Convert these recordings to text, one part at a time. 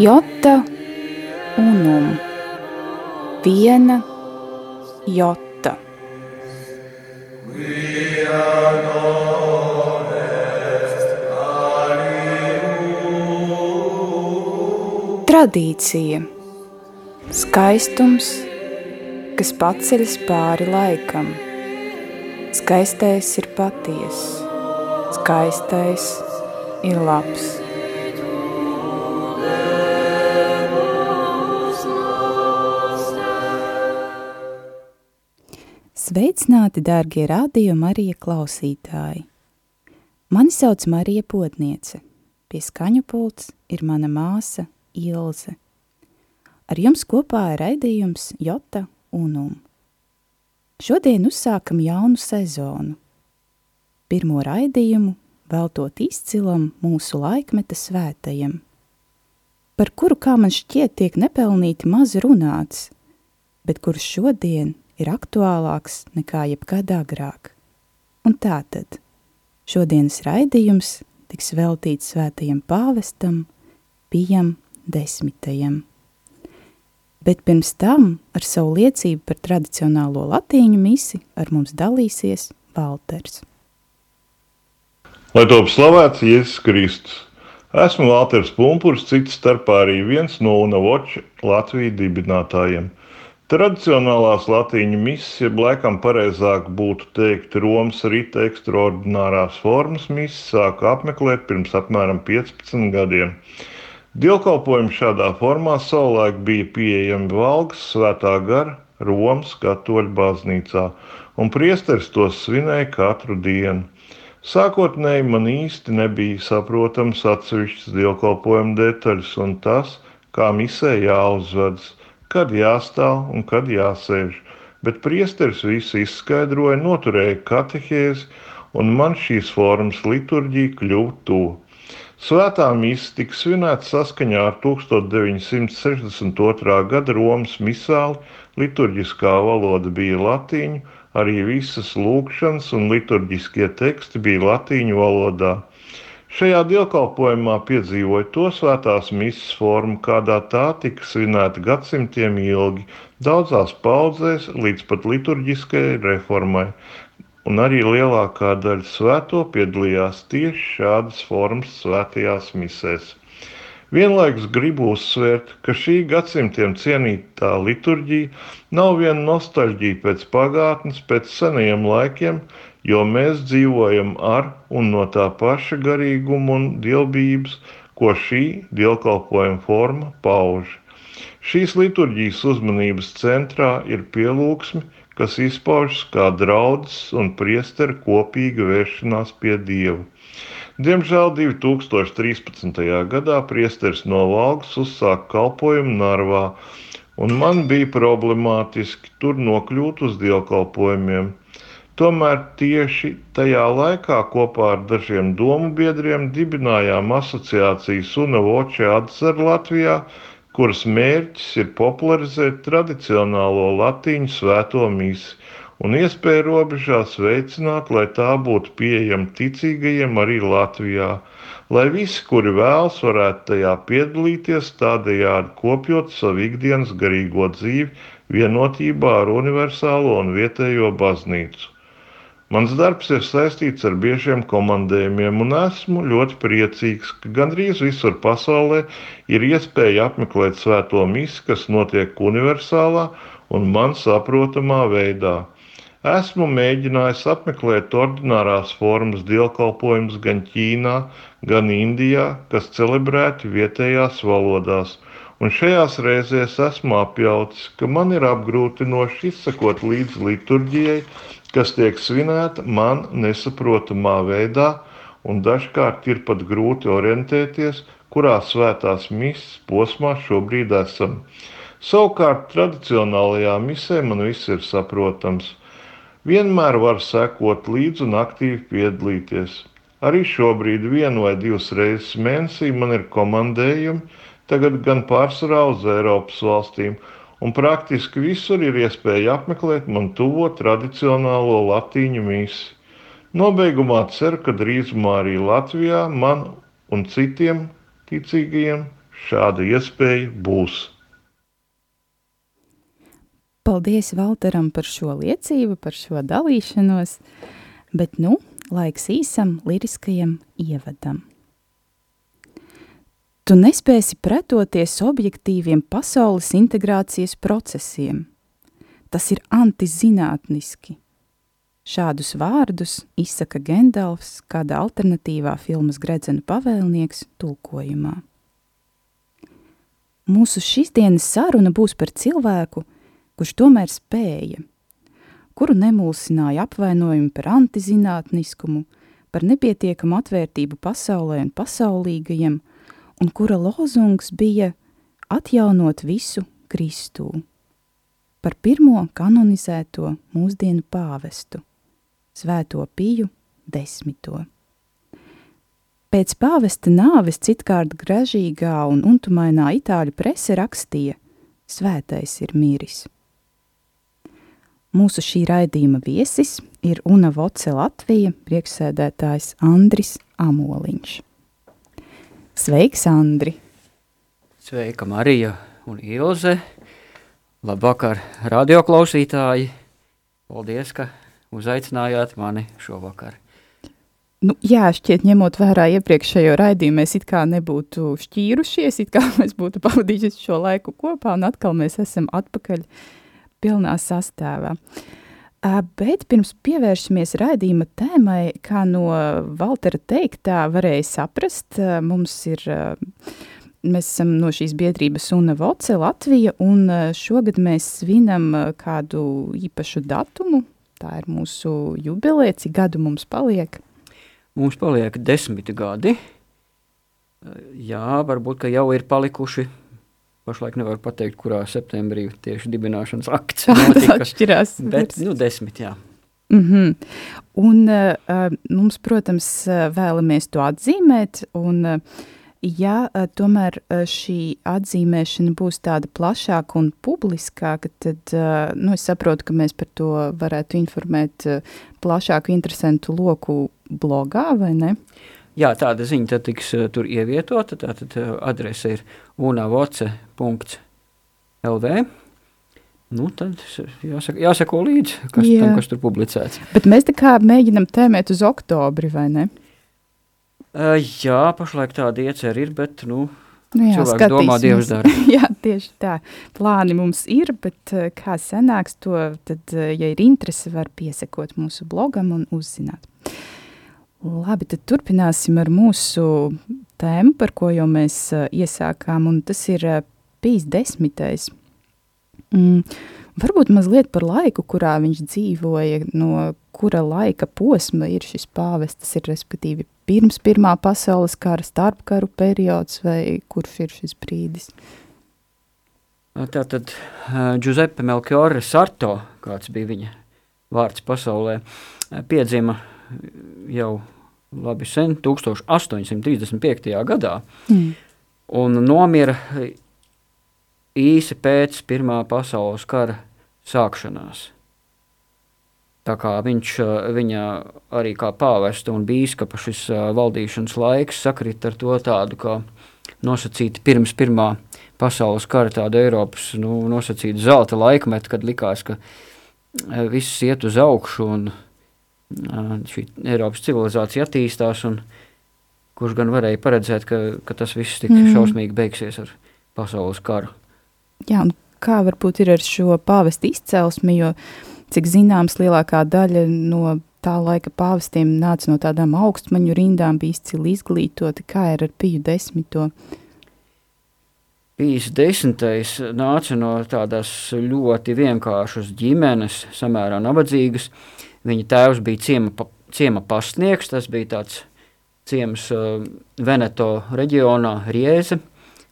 Jota unum. Viena jota. Tradīcija. Skaistums, kas paceļas pāri laikam. Skaistais ir patiess, skaistais ir labs. Sveicināti, dārgie radio Marija klausītāji! Mani sauc Marija Potniece. Pie skaņu pults ir mana māsa Ilze. Ar jums kopā ir raidījums Jota Unum. Šodien uzsākam jaunu sezonu. Pirmo raidījumu veltot izcilam mūsu laikmeta svētajam, par kuru, kā man šķiet, tiek nepelnīti maz runāts, bet kurš šodien ir aktuālāks nekā jebkad agrāk. Un tātad šodienas raidījums tiks veltīts svētajam pāvestam Pijam desmitajam bet pirms tam ar savu liecību par tradicionālo latīņu misi ar mums dalīsies Valters. Lai top slavēts Jēzus Kristus! Esmu Valters Punkurs, cits starpā arī viens no UNAVOČ Latvijas dibinātājiem. Tradicionālās latīņu misijas, jeb laikam pareizāk būtu teikt Romas rīta ekstraordinārās formas misijas, sāku apmeklēt pirms apmēram 15 gadiem. Dievkalpojumi šādā formā savulaik bija pieejami Valgas svētā gara Romas katoļu baznīcā, un priesteris tos svinēja katru dienu. Sākotnēji man īsti nebija saprotams atsevišķas dievkalpojuma detaļas un tas, kā misē jāuzvedas, kad jāstāv un kad jāsēž, bet priesteris visu izskaidroja, noturēja katehēzi, un man šīs formas liturģija kļuva tuva. Svētā mīsa tika svinēta saskaņā ar 1962. gada Romas misāli, liturģiskā valoda bija latīņu, arī visas lūkšanas un liturģiskie teksti bija latīņu valodā. Šajā dievkalpojumā piedzīvoja to svētās misijas formu, kādā tā tika svinēta gadsimtiem ilgi, daudzās paudzēs līdz pat liturģiskajai reformai, un arī lielākā daļa svēto piedalījās tieši šādas formas svētajās misēs. Vienlaikus gribu uzsvērt, ka šī gadsimtiem cienītā liturģija nav viena nostalģija pēc pagātnes, pēc senajiem laikiem, jo mēs dzīvojam ar un no tā paša garīguma un dievbijības, ko šī dievkalpojuma forma pauž. Šīs liturģijas uzmanības centrā ir pielūgsme, kas izpaužas kā draudzes un priestera kopīga vēršanās pie Dieva. Diemžēl 2013. gadā priesteris no Valgas uzsāka kalpojumu Narvā, un man bija problemātiski tur nokļūt uz dievkalpojumiem. Tomēr tieši tajā laikā kopā ar dažiem domu biedriem dibinājām asociāciju Sunavoče atzer Latvijā, kuras mērķis ir popularizēt tradicionālo latīņu svēto misi un iespēju robežās veicināt, lai tā būtu pieejama ticīgajiem arī Latvijā, lai visi, kuri vēlas, varētu tajā piedalīties, tādējādi kopjot savu ikdienas garīgo dzīvi vienotībā ar universālo un vietējo baznīcu. Mans darbs ir saistīts ar biežiem komandējumiem, un esmu ļoti priecīgs, ka gandrīz visur pasaulē ir iespēja apmeklēt svēto misiju, kas notiek universālā un man saprotamā veidā. Esmu mēģinājis apmeklēt ordinārās formas dievkalpojumus gan Ķīnā, gan Indijā, kas celebrēti vietējās valodās. Un šajās reizēs esmu apjauts, ka man ir apgrūtinoši izsekot līdzi liturģijai, kas tiek svinēta man nesaprotamā veidā, un dažkārt ir pat grūti orientēties, kurā svētās misijas posmā šobrīd esam. Savukārt tradicionālajā misē man viss ir saprotams. Vienmēr var sekot līdzi un aktīvi piedalīties. Arī šobrīd vienu vai divas reizes mēnesī man ir komandējumi, tagad gan pārsvarā uz Eiropas valstīm, un praktiski visur ir iespēja apmeklēt man tuvo tradicionālo latīņu misi. Nobeigumā ceru, ka drīzumā arī Latvijā man un citiem ticīgajiem šāda iespēja būs. Paldies Valteram par šo liecību, par šo dalīšanos, bet nu laiks īsam liriskajam ievadam. Tu nespēsi pretoties objektīviem pasaules integrācijas procesiem. Tas ir antizinātniski. Šādus vārdus izsaka Gendalfs kādā alternatīvā filmas Gredzena pavēlnieks tulkojumā. Mūsu šīsdienas saruna būs par cilvēku, kurš tomēr spēja, kuru nemulsināja apvainojumi par antizinātniskumu, par nepietiekamu atvērtību pasaulē un pasaulīgajiem, un kura lozungs bija atjaunot visu Kristū par pirmo kanonizēto mūsdienu pāvestu Svēto Piju desmito. Pēc pāvesta nāves citkārt gražīgā un untumainā itāļu prese rakstīja Svētais ir miris. Mūsu šī raidījuma viesis ir Una Voce Latvija priekšsēdētājs Andris Amoliņš. Sveiks, Andri! Sveika, Marija un Ilze! Labvakar, radioklausītāji! Paldies, ka uzaicinājāt mani šovakar. Nu, jā, šķiet, ņemot vērā iepriekšējo raidījumu, mēs it kā nebūtu šķīrušies, it kā mēs būtu pavadījuši šo laiku kopā, un atkal mēs esam atpakaļ pilnā sastāvā. Uh, bet pirms pievēršamies raidījuma tēmai, kā no Valtera teiktā varēja saprast, mums ir, mēs esam no šīs biedrības Una Voce Latvija, un šogad mēs svinam kādu īpašu datumu, Tā ir mūsu jubileja, cik gadu mums paliek? Mums paliek desmit gadi. Jā, varbūt jau ir palikuši. Pašlaik nevaru pateikt, kurā septembrī tieši dibināšanas akts notika. Atšķirās. Bet, nu, desmit, jā. Mm -hmm. Un uh, mums, protams, vēlamies to atzīmēt, un uh, Ja tomēr šī atzīmēšana būs tāda plašāka un publiskāka, tad nu, es saprotu, ka mēs par to varētu informēt plašāku interesantu loku blogā, vai ne? Jā, tāda ziņa tad tiks tur ievietota, tātad adrese ir unavoce.lv. Nu, tad jāsaka, jāsako līdzi, kas, Jā. tam, kas tur publicēts. Bet mēs tā kā mēģinam tēmēt uz oktobri, vai ne? Uh, jā, pašlaik tāda iecerība ir, bet nu, nu jā, cilvēks domā, Dievs dara. jā, tieši tā. Plāni mums ir, bet uh, kā sanāks to, tad, uh, ja ir interese, var piesekot mūsu blogam un uzzināt. Labi, tad turpināsim ar mūsu tēmu, par ko jau mēs uh, iesākām, un tas ir uh, pīs desmitais. Mm, varbūt mazliet par laiku, kurā viņš dzīvoja, no kura laika posma ir šis pāvests, ir respektīvi pirms Pirmā pasaules kara, starpkaru periods vai kurš ir šis brīdis? Tātad Giuseppe Melchiorre Sarto, kāds bija viņa vārds pasaulē, piedzima jau labi sen, 1835. gadā, mm. un nomira īsi pēc Pirmā pasaules kara sākšanās. Tā kā viņš, viņa arī kā pāvesta un bīskapa šis valdīšanas laiks sakrit ar to tādu, kā nosacīti pirms pirmā pasaules kara tāda Eiropas nu, nosacīta zelta laikmeta, kad likās, ka viss iet uz augšu un šī Eiropas civilizācija attīstās un kurš gan varēja paredzēt, ka, ka tas viss tik mm. šausmīgi beigsies ar pasaules karu. Jā, un kā varbūt ir ar šo pāvesta izcelsmi, jo Cik zināms, lielākā daļa no tā laika pāvestiem nāca no tādām augstmaņu rindām, bija izcili izglītoti. Kā ir ar Piju desmito? Pijas desmitais nāca no tādas ļoti vienkāršas ģimenes, samērā nabadzīgas. Viņa tēvs bija ciema, ciema pastnieks, tas bija tāds ciems uh, Veneto reģionā, Rieze,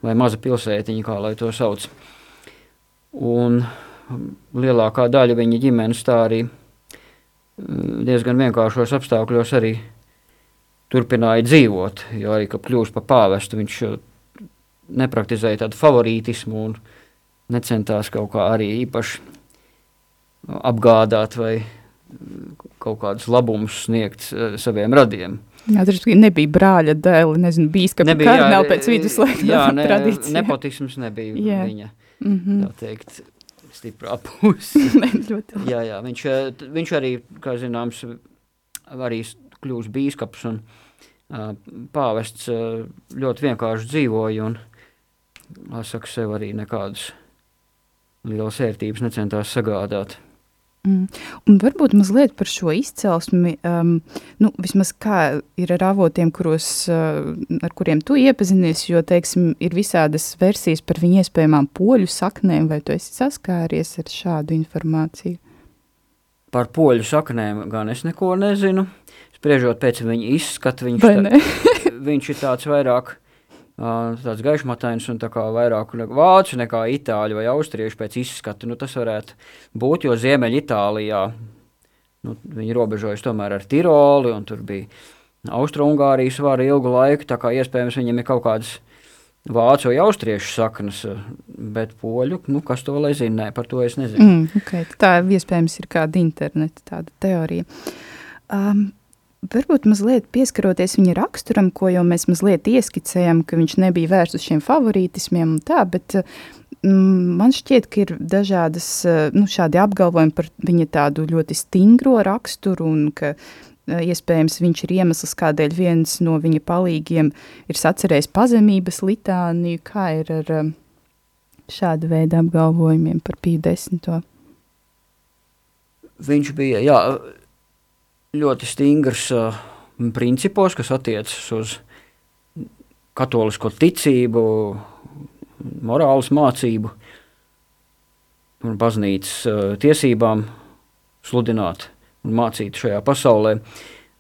vai maza pilsētiņa, kā lai to sauc. Un lielākā daļa viņa ģimenes tā arī mm, diezgan vienkāršos apstākļos arī turpināja dzīvot, jo arī, kad kļūst par pāvestu, viņš nepraktizēja tādu favorītismu un necentās kaut kā arī īpaši apgādāt vai kaut kādus labumus sniegt saviem radiem. Jā, tas nebija brāļa dēli, nezinu, bīskapa kardināli pēc viduslaika jā, ne, tradīcija. Nepotisms nebija jā. viņa, mm -hmm. tā teikt, stiprā puse. jā, jā, viņš, viņš arī, kā zināms, arī kļūst bīskaps un uh, pāvests uh, ļoti vienkārši dzīvoja un, saka, sev arī nekādas lielas ērtības necentās sagādāt. Mm. Un varbūt mazliet par šo izcelsmi, um, nu, vismaz kā ir ar avotiem, kuros, uh, ar kuriem tu iepazinies, jo, teiksim, ir visādas versijas par viņu iespējamām poļu saknēm, vai tu esi saskāries ar šādu informāciju? Par poļu saknēm gan es neko nezinu. Spriežot pēc viņa izskata, viņš, tā, viņš ir tāds vairāk tāds gaišmatains un tā vairāk vācu nekā itāļu vai austriešu pēc izskata. Nu, tas varētu būt, jo Ziemeļa Itālijā nu, viņi robežojas tomēr ar Tiroli un tur bija Austro-Ungārijas vara ilgu laiku, tā kā iespējams viņam ir kaut kādas vācu vai austriešu saknes, bet poļu, nu, kas to lai zina, nē, par to es nezinu. Mm, okay. Tā iespējams ir kāda interneta tāda teorija. Um, Varbūt mazliet pieskaroties viņa raksturam, ko jau mēs mazliet ieskicējām, ka viņš nebija vērsts uz šiem favorītismiem un tā, bet mm, man šķiet, ka ir dažādas nu, šādi apgalvojumi par viņa tādu ļoti stingro raksturu un ka iespējams viņš ir iemesls, kādēļ viens no viņa palīgiem ir sacerējis pazemības litāniju, kā ir ar šādu veidu apgalvojumiem par Pīu desmito. Viņš bija, jā, ļoti stingrs uh, principos, kas attiecas uz katolisko ticību, morāles mācību un baznīcas uh, tiesībām sludināt un mācīt šajā pasaulē.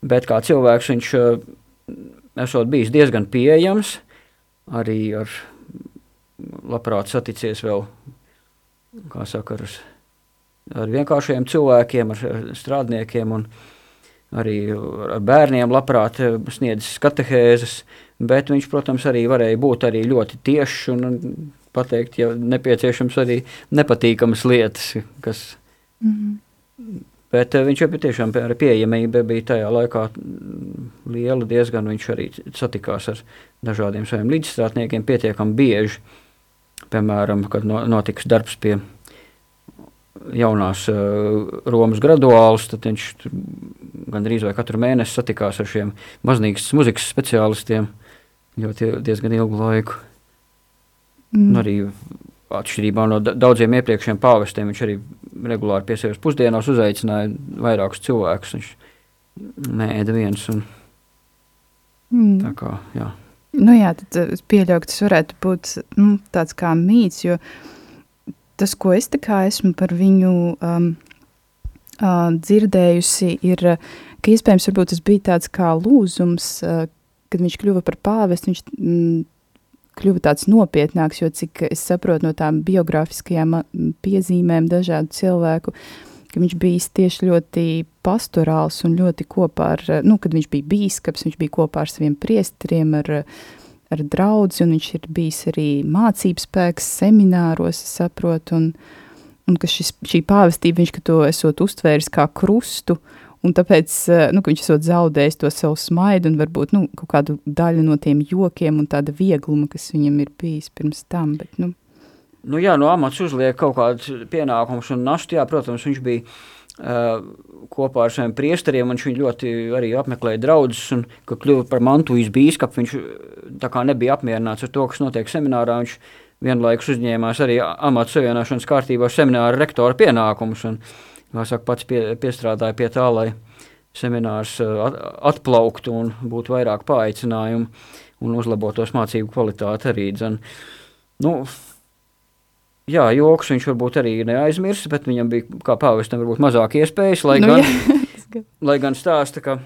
Bet kā cilvēks viņš uh, esot bijis diezgan pieejams, arī ar labprāt saticies vēl, kā saka, ar, ar vienkāršiem cilvēkiem, ar, strādniekiem un strādniekiem arī ar bērniem labprāt eh, sniedzis katehēzes, bet viņš, protams, arī varēja būt arī ļoti tiešs un pateikt, ja nepieciešams arī nepatīkamas lietas, kas... Mm -hmm. Bet eh, viņš jau tiešām ar pieejamību bija tajā laikā liela diezgan, viņš arī satikās ar dažādiem saviem līdzstrādniekiem pietiekami bieži, piemēram, kad notiks darbs pie jaunās uh, Romas graduālus, tad viņš gandrīz vai katru mēnesi satikās ar šiem baznīcas muzikas speciālistiem ļoti diezgan ilgu laiku. Mm. Un arī atšķirībā no daudziem iepriekšējiem pāvestiem, viņš arī regulāri pie sevis pusdienās uzaicināja vairākus cilvēkus. Viņš neēda viens. Un, mm. Tā kā, jā. Nu jā, tad es pieļauju, ka tas varētu būt nu, tāds kā mīts, jo uh, tas, ko es esmu par viņu um, uh, dzirdējusi, ir, ka iespējams tas bija tāds kā lūzums, uh, kad viņš kļuva par pāvestu. Viņš mm, kļuva tāds nopietnāks, jo cik es saprotu no tām biogrāfiskajām piezīmēm dažādu cilvēku, ka viņš bija tieši ļoti pastorāls un ļoti kopā ar, nu, kad viņš bija bīskaps, viņš bija kopā ar saviem priestriem, ar uh, ar draugu, un viņš ir bijis arī mācības spēks, semināros, saprotu, un, un ka šis, šī pāvestība viņš to esot uztvēris kā krustu, un tāpēc eh, nu, viņš esot zaudējis to savu smaidu un varbūt nu, kādu daļu no tiem jokiem un tāda viegluma, kas viņam ir bijis pirms tam. Bet, nu. Nu jā, no amats uzliek kaut kādus pienākumus un nastu, jā, protams, viņš bija kopā ar saviem priesteriem, un viņš ļoti arī apmeklēja draugus, un, kad kļuva par mantujas bīskapu, viņš kā nebija apmierināts ar to, kas notiek seminārā, viņš vienlaikus uzņēmās arī amatu savienošanas kārtībā semināra rektora pienākumus, un, kā saka, pats pie, piestrādāja pie tā, lai seminārs atplauktu un būtu vairāk paaicinājumu un uzlabotos mācību kvalitāti arī. Dzen. Nu, Jā, joks viņš varbūt arī neaizmirsa, bet viņam bija kā pāvestam varbūt mazāk iespējas, lai nu, gan, lai gan stāsta, ka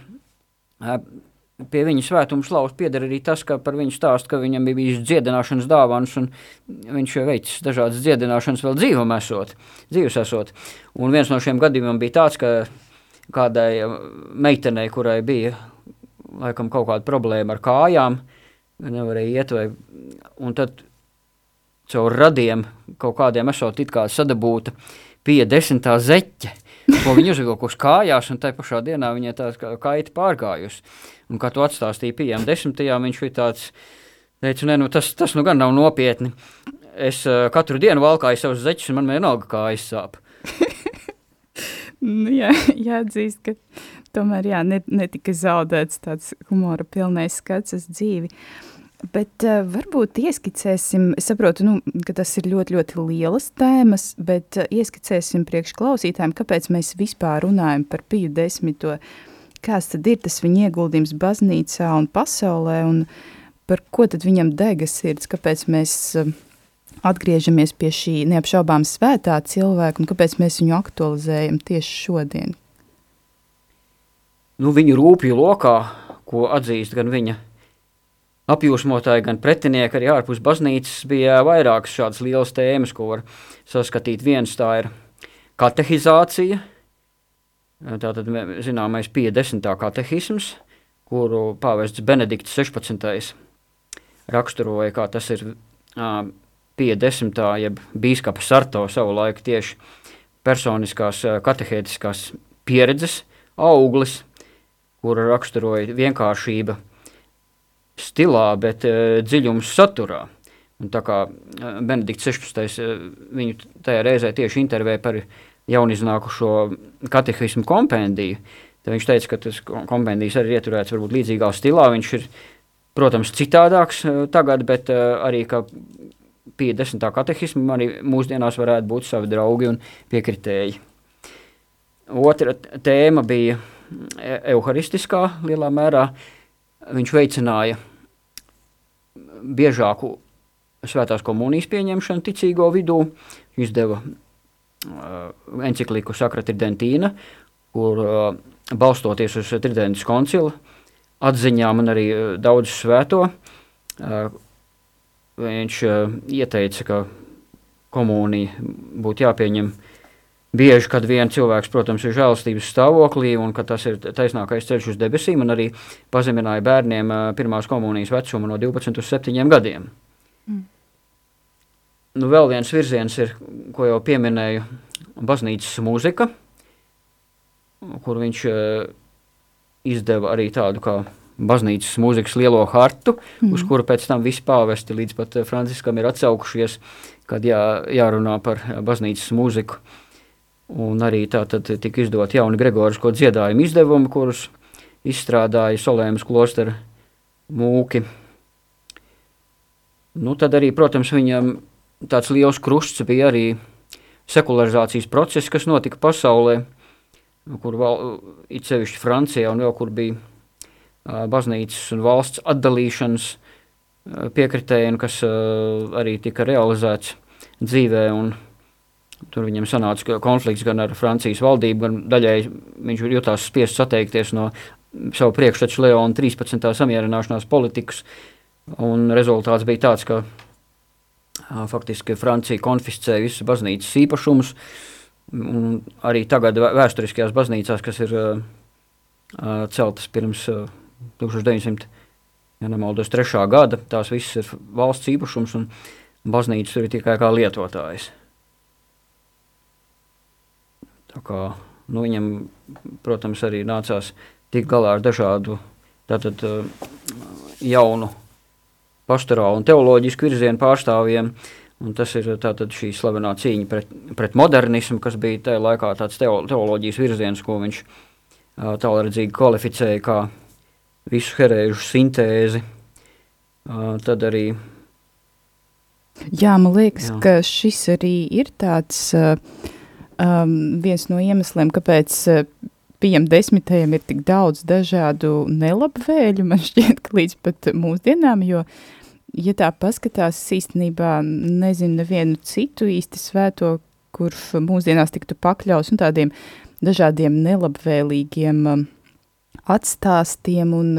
pie viņa svētuma slavas pieder arī tas, ka par viņu stāst, ka viņam bija bijis dziedināšanas dāvanas, un viņš veicis dažādas dziedināšanas vēl dzīvam esot, dzīves esot. Un viens no šiem gadījumiem bija tāds, ka kādai meitenei, kurai bija laikam kaut kāda problēma ar kājām, nevarēja iet vai, un tad caur radiem kaut kādiem esot it kā sadabūta pie desmitā zeķe, ko viņa uzvilkusi kājās, un tajā pašā dienā viņai tā kā kaita pārgājusi. Un, kā tu atstāstīji, pieejam desmitajā, viņš bija tāds, teica, nē, nu tas, tas nu gan nav nopietni. Es uh, katru dienu valkāju savus zeķus, un man vienalga kājas sāp. nu, jā, jāatzīst, ka tomēr jā, netika zaudēts tāds humora pilnais skats uz dzīvi. Uh, Bet uh, varbūt ieskicēsim, es saprotu, nu, ka tas ir ļoti, ļoti lielas tēmas, bet uh, ieskicēsim priekšklausītājiem, kāpēc mēs vispār runājam par Piju desmito, kāds tad ir tas viņa ieguldījums baznīcā un pasaulē, un par ko tad viņam dega sirds, kāpēc mēs uh, atgriežamies pie šī neapšaubām svētā cilvēka, un kāpēc mēs viņu aktualizējam tieši šodien? Nu, viņu rūpju lokā, ko atzīst gan viņa apjūsmotāji, gan pretinieki arī ārpus baznīcas bija vairākas šādas lielas tēmas, ko var saskatīt. Viens tā ir katehizācija, tātad zināmais 50. katehisms, kuru pāvests Benedikts 16. raksturoja, kā tas ir uh, 50. jeb bīskapa Sarto savulaik tieši personiskās katehētiskās pieredzes auglis, kura raksturoja vienkāršība – stilā, bet uh, dziļums saturā. Un tā kā uh, Benedikts 16. Uh, viņu tajā reizē tieši intervēja par jauniznākušo katehismu kompendiju, tad viņš teica, ka tas kompendijs arī ieturēts varbūt līdzīgā stilā. Viņš ir, protams, citādāks tagad, bet arī, ka 50. katehismu arī mūsdienās varētu būt savi draugi un piekritēji. Otra tēma bija euharistiskā lielā mērā. Viņš veicināja biežāku svētās komunijas pieņemšanu ticīgo vidū. Viņš izdeva uh, encikliku Sakra Tridentīna, kur uh, balstoties uz Tridentas koncila atziņām un arī uh, daudz svēto, uh, viņš uh, ieteica, ka komunija būtu jāpieņem uh, bieži, kad viens cilvēks, protams, ir žēlastības stāvoklī un ka tas ir taisnākais ceļš uz debesīm, un arī pazemināja bērniem pirmās komunijas vecumu no 12 uz 7 gadiem. Mm. Nu, vēl viens virziens ir, ko jau pieminēju, baznīcas mūzika, kur viņš izdeva arī tādu kā baznīcas mūzikas lielo hartu, mm. uz kuru pēc tam visi pāvesti līdz pat Franciskam ir atsaukušies, kad jā, jārunā par baznīcas mūziku. Uh, Un arī tā tad tika izdot jauni Gregorisko dziedājumu izdevumi, kurus izstrādāja Solēmas klostera mūki. Nu, tad arī, protams, viņam tāds liels krusts bija arī sekularizācijas process, kas notika pasaulē, kur val, it sevišķi Francijā un vēl kur bija baznīcas un valsts atdalīšanas uh, piekritēji, kas arī tika realizēts dzīvē un Tur viņam sanāca konflikts gan ar Francijas valdību, gan daļai viņš jutās spiests atteikties no savu priekšteču Leona 13. samierināšanās politikas. Un rezultāts bija tāds, ka a, faktiski Francija konfiscēja visus baznīcas īpašumus. Arī tagad vēsturiskajās baznīcās, kas ir a, a, celtas pirms 1900. Ja nemaldos, trešā gada, tās visas ir valsts īpašums, un baznīca tur ir tikai kā lietotājs. Kā, nu, viņam, protams, arī nācās tikt galā ar dažādu tātad, jaunu pastorālu un teoloģisku virzienu pārstāvjiem. Un tas ir šī slavenā cīņa pret, pret modernismu, kas bija tajā laikā tāds teo, teoloģijas virziens, ko viņš tālredzīgi kvalificēja kā visu herēžu sintēzi. Tad arī. Jā, man liekas, jā. ka šis arī ir tāds. Uh, um, viens no iemesliem, kāpēc uh, pieejam desmitajam ir tik daudz dažādu nelabvēļu, man šķiet, ka līdz pat mūsdienām, jo, ja tā paskatās, īstenībā nezinu nevienu citu īsti svēto, kurš mūsdienās tiktu pakļaus un tādiem dažādiem nelabvēlīgiem um, atstāstiem un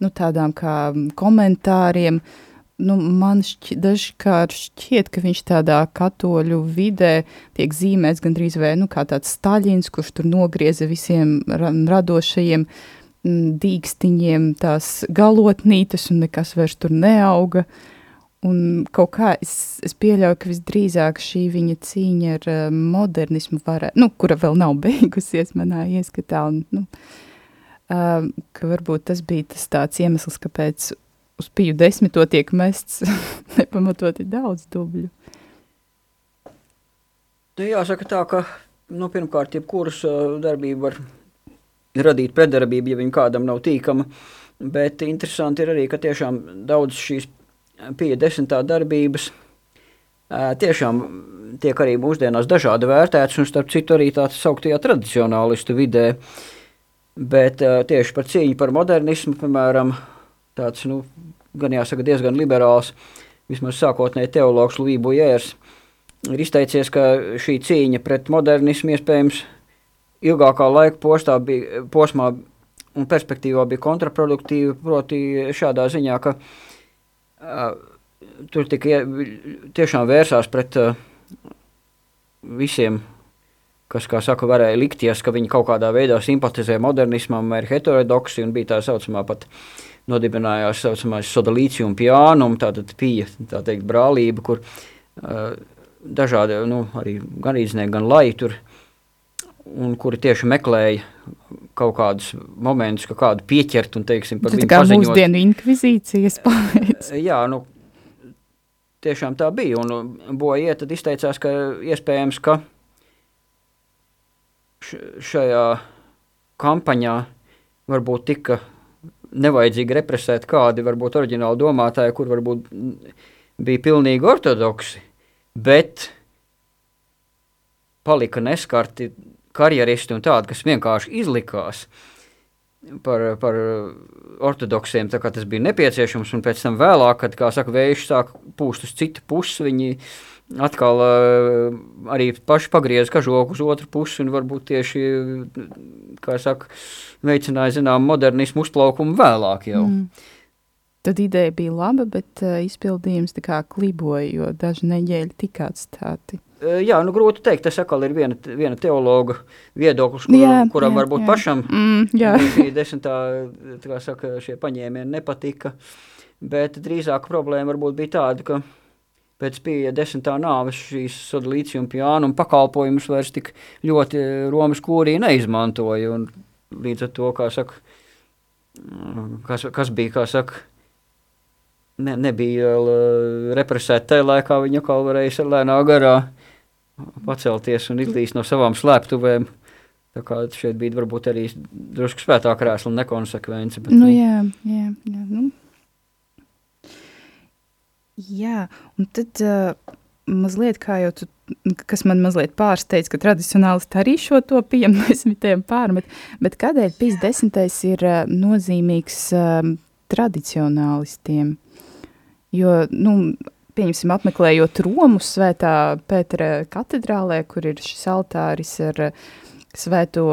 nu, tādām kā komentāriem, uh, nu, man šķi, dažkārt šķiet, ka viņš tādā katoļu vidē tiek zīmēts gandrīz vai nu, kā tāds Staļins, kurš tur nogrieza visiem radošajiem dīkstiņiem tās galotnītes un nekas vairs tur neauga. Un kaut kā es, es pieļauju, ka visdrīzāk šī viņa cīņa ar uh, modernismu, varētu, nu, kura vēl nav beigusies manā ieskatā, un, nu, uh, ka varbūt tas bija tas tāds iemesls, kāpēc uz piju desmito tiek mests nepamatoti daudz dubļu. Nu, jāsaka tā, ka nu, pirmkārt, jebkuras darbība var radīt pretdarbību, ja viņa kādam nav tīkama, bet interesanti ir arī, ka tiešām daudz šīs pie desmitā darbības tiešām tiek arī mūsdienās dažādi vērtētas, un starp citu arī tāds sauktajā tradicionālistu vidē. Bet tieši par cīņu par modernismu, piemēram, tāds, nu, gan jāsaka, diezgan liberāls, vismaz sākotnēji teologs Lūija Bujērs, ir izteicies, ka šī cīņa pret modernismu iespējams ilgākā laika postā bija, posmā un perspektīvā bija kontraproduktīva, proti šādā ziņā, ka uh, tur tika tiešām vērsās pret uh, visiem, kas, kā saka, varēja likties, ka viņi kaut kādā veidā simpatizē modernismam ir heterodoksi, un bija tā saucamā pat nodibinājās saucamais sodalīcijum piānum, tātad pija, tā teikt, brālība, kur uh, dažādi, nu, arī gan īdznieki, gan lai tur, un kuri tieši meklēja kaut kādus momentus, ka kādu pieķert un, teiksim, par viņu paziņot. Tā kā mūsdienu inkvizīcijas pēc. Jā, nu, tiešām tā bija, un Boja tad izteicās, ka iespējams, ka šajā kampaņā varbūt tika nevajadzīgi represēt kādi varbūt oriģināli domātāji, kur varbūt bija pilnīgi ortodoksi, bet palika neskarti karjeristi un tādi, kas vienkārši izlikās par, par ortodoksiem, tā kā tas bija nepieciešams, un pēc tam vēlāk, kad, kā saka, vējš sāk pūst uz citu pusi, viņi atkal uh, arī paši pagriez kažoku uz otru pusi, un varbūt tieši, kā saka, veicināja, zinām, modernismu uzplaukumu vēlāk jau. Mm. Tad ideja bija laba, bet uh, izpildījums tā kā kliboja, jo daži neģēļi tika atstāti. Jā, nu grūti teikt, tas atkal ir viena, viena teologa viedoklis, kur, jā, kuram jā, varbūt jā. pašam mm, šī desmitā, kā saka, šie paņēmieni nepatika, bet drīzāk problēma varbūt bija tāda, ka pēc pieeja desmitā nāves šīs piāna un pakalpojumus vairs tik ļoti Romas kūrī neizmantoja, un līdz ar to, kā saka, kas, kas bija, kā saka, ne, nebija represēta tajā laikā, viņa atkal varēja lēnā garā pacelties un izlīst no savām slēptuvēm. Tā kā šeit bija varbūt arī drusku svētā krēsla nekonsekvence. Bet, nu, nu, jā, jā, jā, nu. Jā, un tad uh, mazliet kā jau tu, kas man mazliet pārsteidz, ka tradicionālisti arī šo to pieņem desmitiem pārmet, bet kādēļ pīs desmitais ir uh, nozīmīgs uh, tradicionālistiem? Jo, nu, pieņemsim, apmeklējot Romu svētā Pētera katedrālē, kur ir šis altāris ar eh, svēto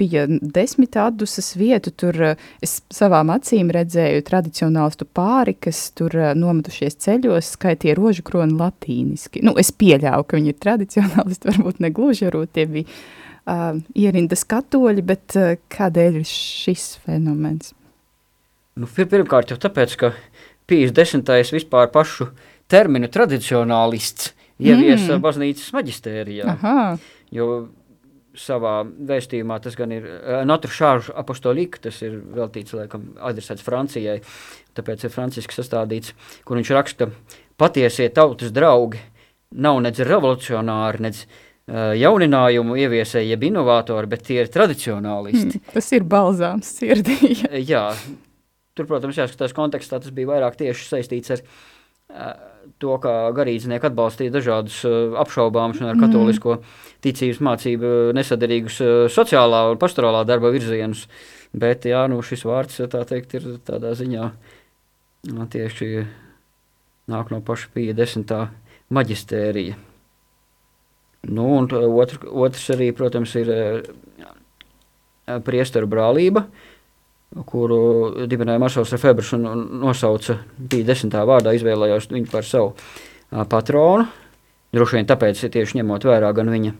pija desmit atdusas vietu, tur eh, es savām acīm redzēju tradicionālistu pāri, kas tur eh, nometušies ceļos, skaitīja rožu kroni latīniski. Nu, es pieļauju, ka viņi ir tradicionālisti, varbūt ne gluži, varbūt tie bija uh, ierindas katoļi, bet uh, kādēļ šis fenomens? Nu, pirmkārt jau tāpēc, ka Pīs desmitais vispār pašu terminu tradicionālists ieviesa mm. baznīcas maģistērijā. Aha. Jo savā vēstījumā tas gan ir uh, Notre Charge apostolika, tas ir veltīts, laikam, adresēts Francijai, tāpēc ir franciski sastādīts, kur viņš raksta, patiesie tautas draugi nav nedz revolucionāri, nedz uh, jauninājumu ieviesēji, jeb inovatori, bet tie ir tradicionālisti. Mm, tas ir balzāms sirdī. Jā, tur, protams, jāskatās kontekstā, tas bija vairāk tieši saistīts ar uh, to, kā garīdznieki atbalstīja dažādus uh, apšaubāmus un ar mhm. katolisko ticības mācību nesadarīgus uh, sociālā un pastorālā darba virzienus. Bet jā, nu, šis vārds tā teikt, ir tādā ziņā nu, tieši nāk no paša pie desmitā maģistērija. Nu, un otr, otrs arī, protams, ir priesteru brālība, uh, kuru dibināja Marsals Februārs un, nosauca, bija desmitā vārdā, izvēlējās viņu par savu a, patronu. Droši vien tāpēc, tieši ņemot vērā gan viņa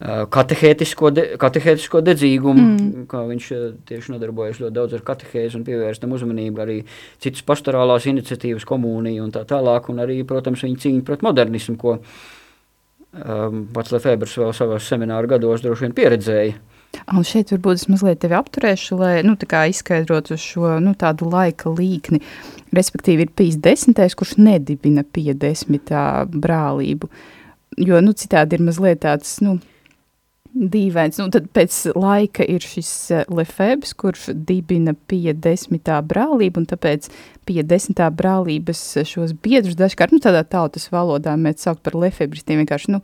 katehētisko, de, katehētisko dedzīgumu, mm. kā viņš tieši nodarbojas ļoti daudz ar katehēzi un pievērstam uzmanību arī citas pastorālās iniciatīvas, komuniju un tā tālāk, un arī, protams, viņa cīņa pret modernismu, ko um, pats Lefebvres vēl savos semināru gados droši vien pieredzēja. Un šeit varbūt es mazliet tevi apturēšu, lai nu, izskaidrotu šo nu, tādu laika līkni. Respektīvi, ir bijis desmitais, kurš nedibina pie desmitā brālību. Jo nu, citādi ir mazliet tāds. Nu, dīvains. Nu, tad pēc laika ir šis uh, Lefebvre, kurš dibina pie desmitā brālību, un tāpēc pie desmitā brālības šos biedrus dažkārt, nu, tādā tautas valodā mēs sauc par Lefebristiem vienkārši, nu,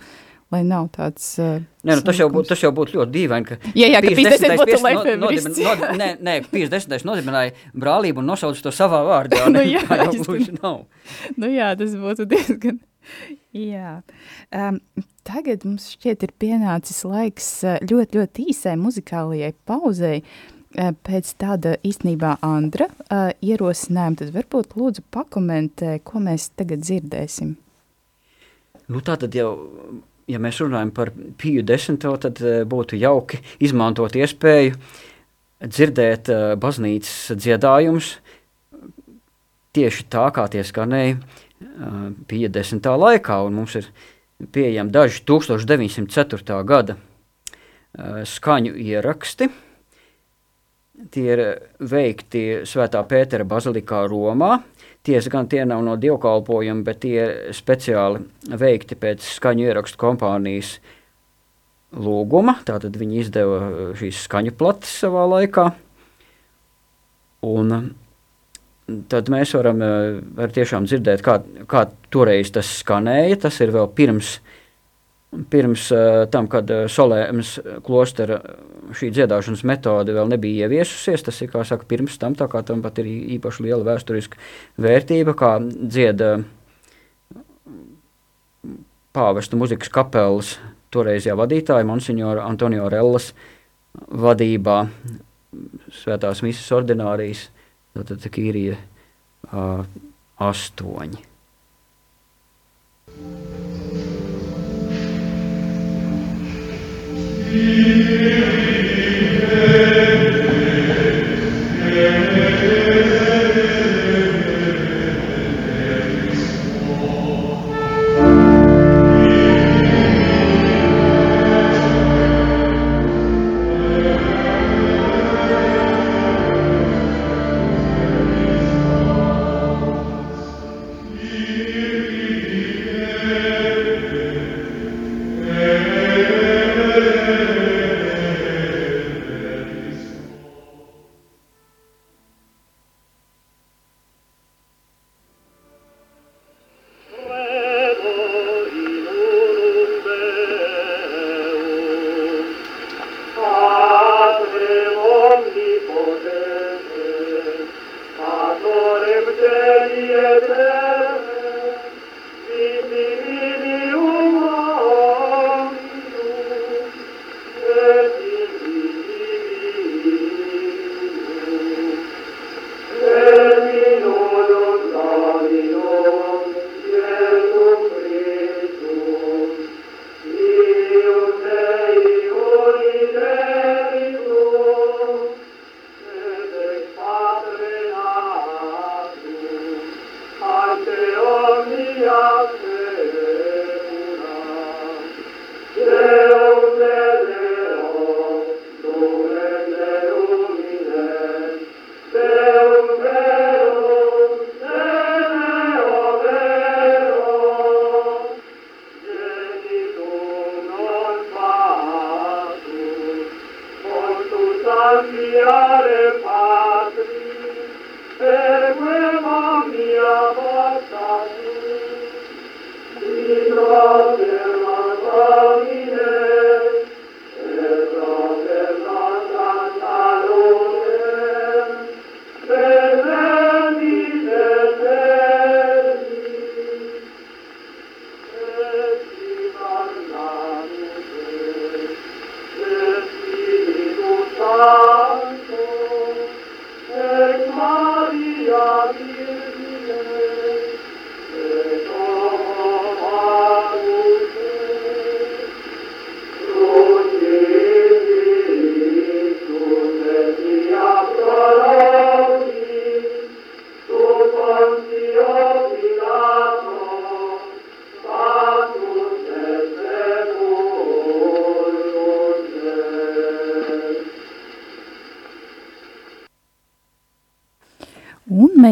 lai nav tāds. Uh, nē, nu, tas, jau būtu, tas jau būtu ļoti dīvaini. Ka jā, jā, ka 50. būtu no, nē, nē 50. nodibināja brālību un nosauca to savā vārdā. nu, jā, jau gluži nav. Nu jā, tas būtu diezgan. Jā. Um, tagad mums šķiet ir pienācis laiks ļoti, ļoti īsai muzikālajai pauzei. Pēc tāda īstenībā Andra uh, ierosinājuma, tad varbūt lūdzu pakomentē, ko mēs tagad dzirdēsim. Nu tā tad jau, ja mēs runājam par piju desmito, tad uh, būtu jauki izmantot iespēju dzirdēt uh, baznīcas dziedājumus tieši tā, kā tie skanēja uh, pija desmitā laikā, un mums ir pieejami daži 1904. gada skaņu ieraksti. Tie ir veikti Svētā Pētera bazilikā Romā. Tiesa gan tie nav no dievkalpojuma, bet tie ir speciāli veikti pēc skaņu ierakstu kompānijas lūguma. Tātad viņi izdeva šīs skaņu plates savā laikā. Un tad mēs varam var tiešām dzirdēt, kā, kā toreiz tas skanēja. Tas ir vēl pirms, pirms tam, kad Solēmas klostera šī dziedāšanas metode vēl nebija ieviesusies. Tas ir, kā saka, pirms tam, tā kā tam pat ir īpaši liela vēsturiska vērtība, kā dzieda pāvesta muzikas kapelas toreizajā vadītāja, Monsignora Antonio Rellas vadībā svētās misas ordinārijas Tātad Kīrija uh, astoņi. Yeah. Amen.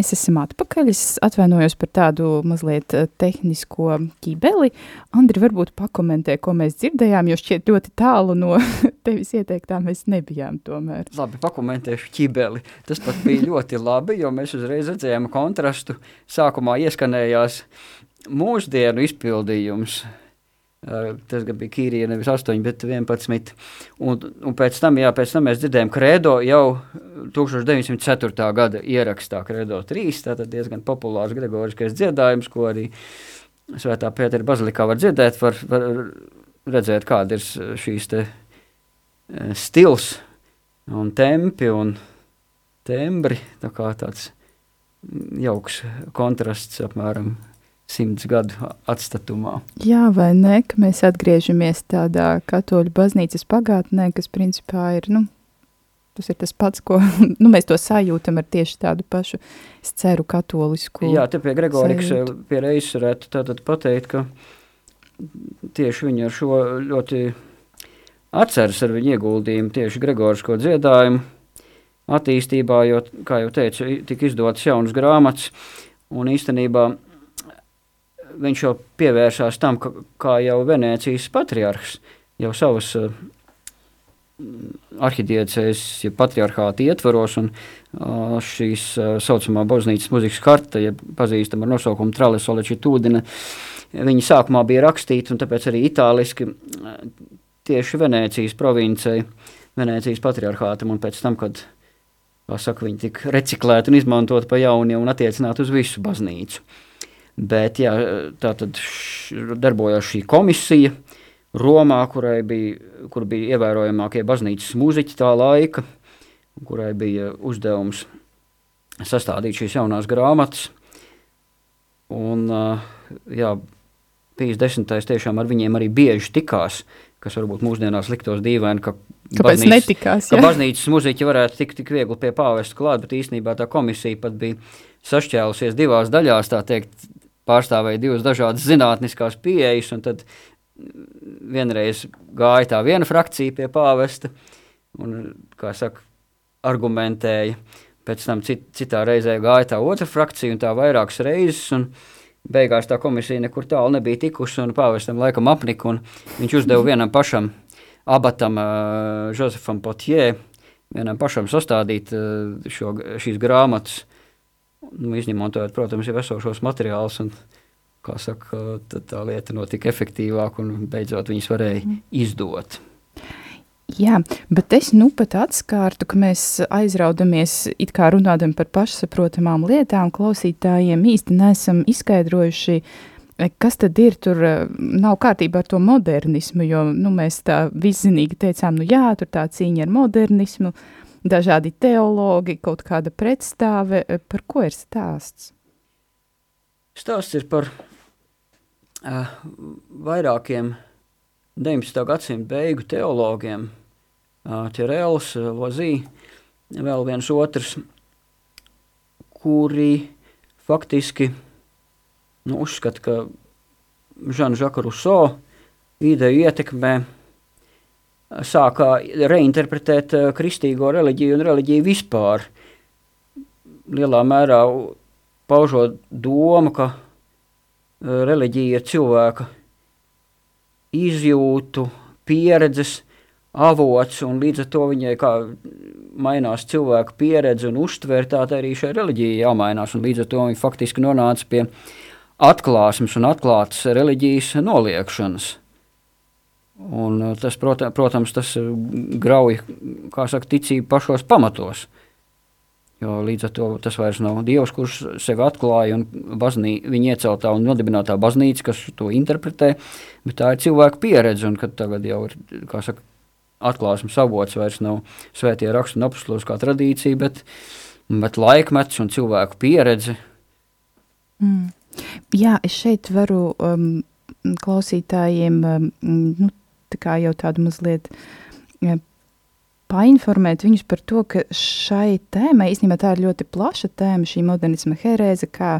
Mēs esam atpakaļ. Es atvainojos par tādu mazliet eh, tehnisko ķībeli. Andri, varbūt pakomentē, ko mēs dzirdējām, jo šķiet ļoti tālu no tevis ieteiktā mēs nebijām tomēr. Labi, pakomentēšu ķībeli. Tas pat bija ļoti labi, jo mēs uzreiz redzējām kontrastu. Sākumā ieskanējās mūsdienu izpildījums – Tas bija Kīrija, nevis 8, bet 11. Un, un pēc, tam, jā, pēc tam mēs dzirdējām Kredo jau 1904. gada ierakstā Kredo 3, tātad diezgan populārs gregoriskais dziedājums, ko arī Svētā Pētera bazilikā var dzirdēt, var, var redzēt, kāda ir šīs te stils un tempi un tembri, tā kā tāds jauks kontrasts apmēram simts gadu atstatumā. Jā, vai ne, ka mēs atgriežamies tādā katoļu baznīcas pagātnē, kas principā ir, nu, tas ir tas pats, ko, nu, mēs to sajūtam ar tieši tādu pašu, es ceru, katolisku Jā, te pie Gregorikas pie reizes varētu tātad pateikt, ka tieši viņi ar šo ļoti atceras ar viņu ieguldījumu tieši Gregorisko dziedājumu attīstībā, jo, kā jau teicu, tika izdotas jaunas grāmatas, un īstenībā viņš jau pievēršās tam, ka, kā jau Venēcijas patriarhs jau savas uh, arhidiecēs, ja patriarchāta ietvaros un uh, šīs uh, saucamā baznīcas muzikas karta, ja pazīstama ar nosaukumu Trale Solecitudine, viņi sākumā bija rakstīti un tāpēc arī itāliski uh, tieši Venēcijas provincei, Venēcijas patriarchātam un pēc tam, kad, kā saka, viņi tika reciklēti un izmantot pa jauni un attiecināt uz visu baznīcu. Bet jā, tā tad darbojās šī komisija Romā, kurai bija, kur bija ievērojamākie baznīcas mūziķi tā laika, kurai bija uzdevums sastādīt šīs jaunās grāmatas. Un, jā, Pīs desmitais tiešām ar viņiem arī bieži tikās, kas varbūt mūsdienās liktos dīvaini, ka Kāpēc baznīcas, netikās? Jā? Ka baznīcas muziķi varētu tikt tik viegli pie pāvesta klāt, bet īstenībā tā komisija pat bija sašķēlusies divās daļās, tā teikt, pārstāvēja divas dažādas zinātniskās pieejas, un tad vienreiz gāja tā viena frakcija pie pāvesta, un, kā saka, argumentēja, pēc tam cit, citā reizē gāja tā otra frakcija, un tā vairākas reizes, un beigās tā komisija nekur tālu nebija tikusi, un pāvestam laikam apnika, un viņš uzdeva vienam pašam, abatam, uh, Josefam Potjē, vienam pašam sastādīt uh, šo, šīs grāmatas, nu, izņemot, protams, jau esošos materiālus. Un, kā saka, tā lieta notika efektīvāk un beidzot viņas varēja mm. izdot. Jā, bet es nu pat atskārtu, ka mēs aizraudamies it kā runādam par pašsaprotamām lietām, klausītājiem īsti nesam izskaidrojuši, e, kas tad ir tur, e, nav kārtībā ar to modernismu, jo, nu, mēs tā viszinīgi teicām, nu jā, tur tā cīņa ar modernismu, uh, dažādi teologi, kaut kāda pretstāve. Eh, par ko ir stāsts? Stāsts ir par uh, vairākiem 19. gadsimta beigu teologiem. Uh, Ķerēls, Lozī, vēl viens otrs, kuri faktiski nu, uzskata, ka Žana Žaka Ruso ideju ietekmē sāka reinterpretēt eh, kristīgo reliģiju un reliģiju vispār. Lielā mērā paužot domu, ka eh, reliģija ir cilvēka izjūtu, pieredzes avots, un līdz ar to viņai kā mainās cilvēka pieredze un uztver, tā arī šai reliģijai jāmainās, un līdz ar to viņa faktiski nonāca pie atklāsmes un atklātas reliģijas noliekšanas. Un uh, tas, protams, tas uh, grauj saka, ticību pašos pamatos. Jo līdz ar to tas vairs nav Dievs, kurš sevi atklāja, un baznī, viņa ieceltā un nodibinātā baznīca, kas to interpretē, bet tā ir cilvēka pieredze, un kad tagad jau ir, kā saka, atklāsmes avots vairs nav svētie rakstu un apostoliskā tradīcija, bet, bet laikmets un cilvēku pieredze. Mm. Jā, es šeit varu um, klausītājiem um, nu, tā kā jau tādu mazliet ja, painformēt viņus par to, ka šai tēmai īstenībā tā ir ļoti plaša tēma, šī modernisma herēze, kā,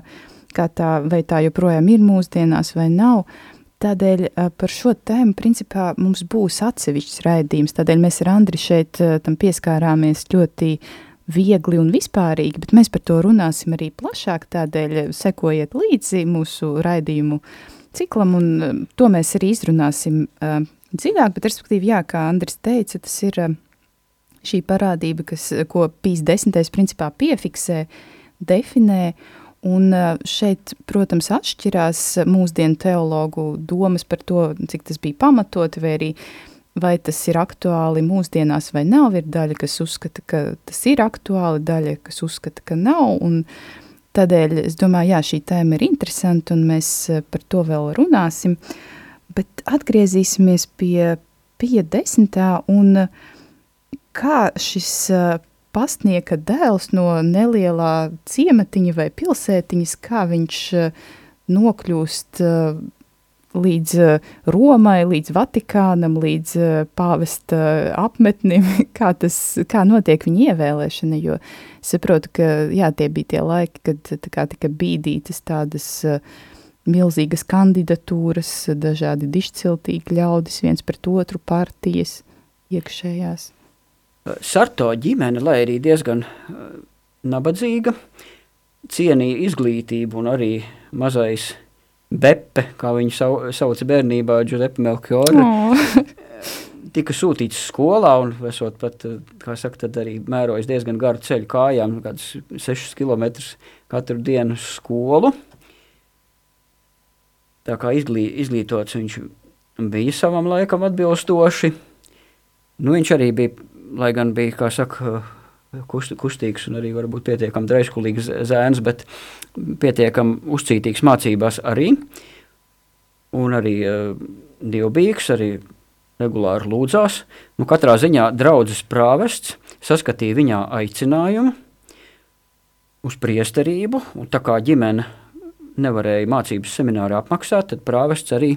kā tā, vai tā joprojām ir mūsdienās vai nav. Tādēļ par šo tēmu principā mums būs atsevišķs raidījums, tādēļ mēs ar Andri šeit tam pieskārāmies ļoti viegli un vispārīgi, bet mēs par to runāsim arī plašāk, tādēļ sekojiet līdzi mūsu raidījumu ciklam, un to mēs arī izrunāsim dziļāk, bet respektīvi, jā, kā Andris teica, tas ir uh, šī parādība, kas, ko Pīs desmitais principā piefiksē, definē, un uh, šeit, protams, atšķirās mūsdienu teologu domas par to, cik tas bija pamatoti, vai arī uh, vai tas ir aktuāli mūsdienās vai nav, ir daļa, kas uzskata, ka tas ir aktuāli, daļa, kas uzskata, ka nav, un tādēļ es domāju, jā, šī tēma ir interesanta, un mēs eh, par to vēl runāsim, bet atgriezīsimies pie, pie desmitā, un kā šis pastnieka dēls no nelielā ciematiņa vai pilsētiņas, kā viņš nokļūst līdz Romai, līdz Vatikānam, līdz pāvesta apmetnim, kā, tas, kā notiek viņa ievēlēšana, jo saprotu, ka jā, tie bija tie laiki, kad tā kā tika bīdītas tādas uh, milzīgas kandidatūras, dažādi dišciltīgi ļaudis viens pret otru partijas iekšējās. Sarto ģimene, lai arī diezgan nabadzīga, cienīja izglītību un arī mazais Beppe, kā viņu sau, sauca bērnībā, Giuseppe Melchiori, oh. tika sūtīts skolā un esot pat, kā saka, tad arī mērojis diezgan garu ceļu kājām, kādus 6 km katru dienu skolu. Tā kā izglī, izglītots viņš bija savam laikam atbilstoši. Nu, viņš arī bija, lai gan bija, kā saka, kust, kustīgs un arī varbūt pietiekami draiskulīgs zēns, bet pietiekami uzcītīgs mācībās arī. Un arī uh, dievbijīgs, arī regulāri lūdzās. Nu, katrā ziņā draudzes prāvests saskatīja viņā aicinājumu uz priesterību, un tā kā ģimene nevarēja mācības semināru apmaksāt, tad prāvests arī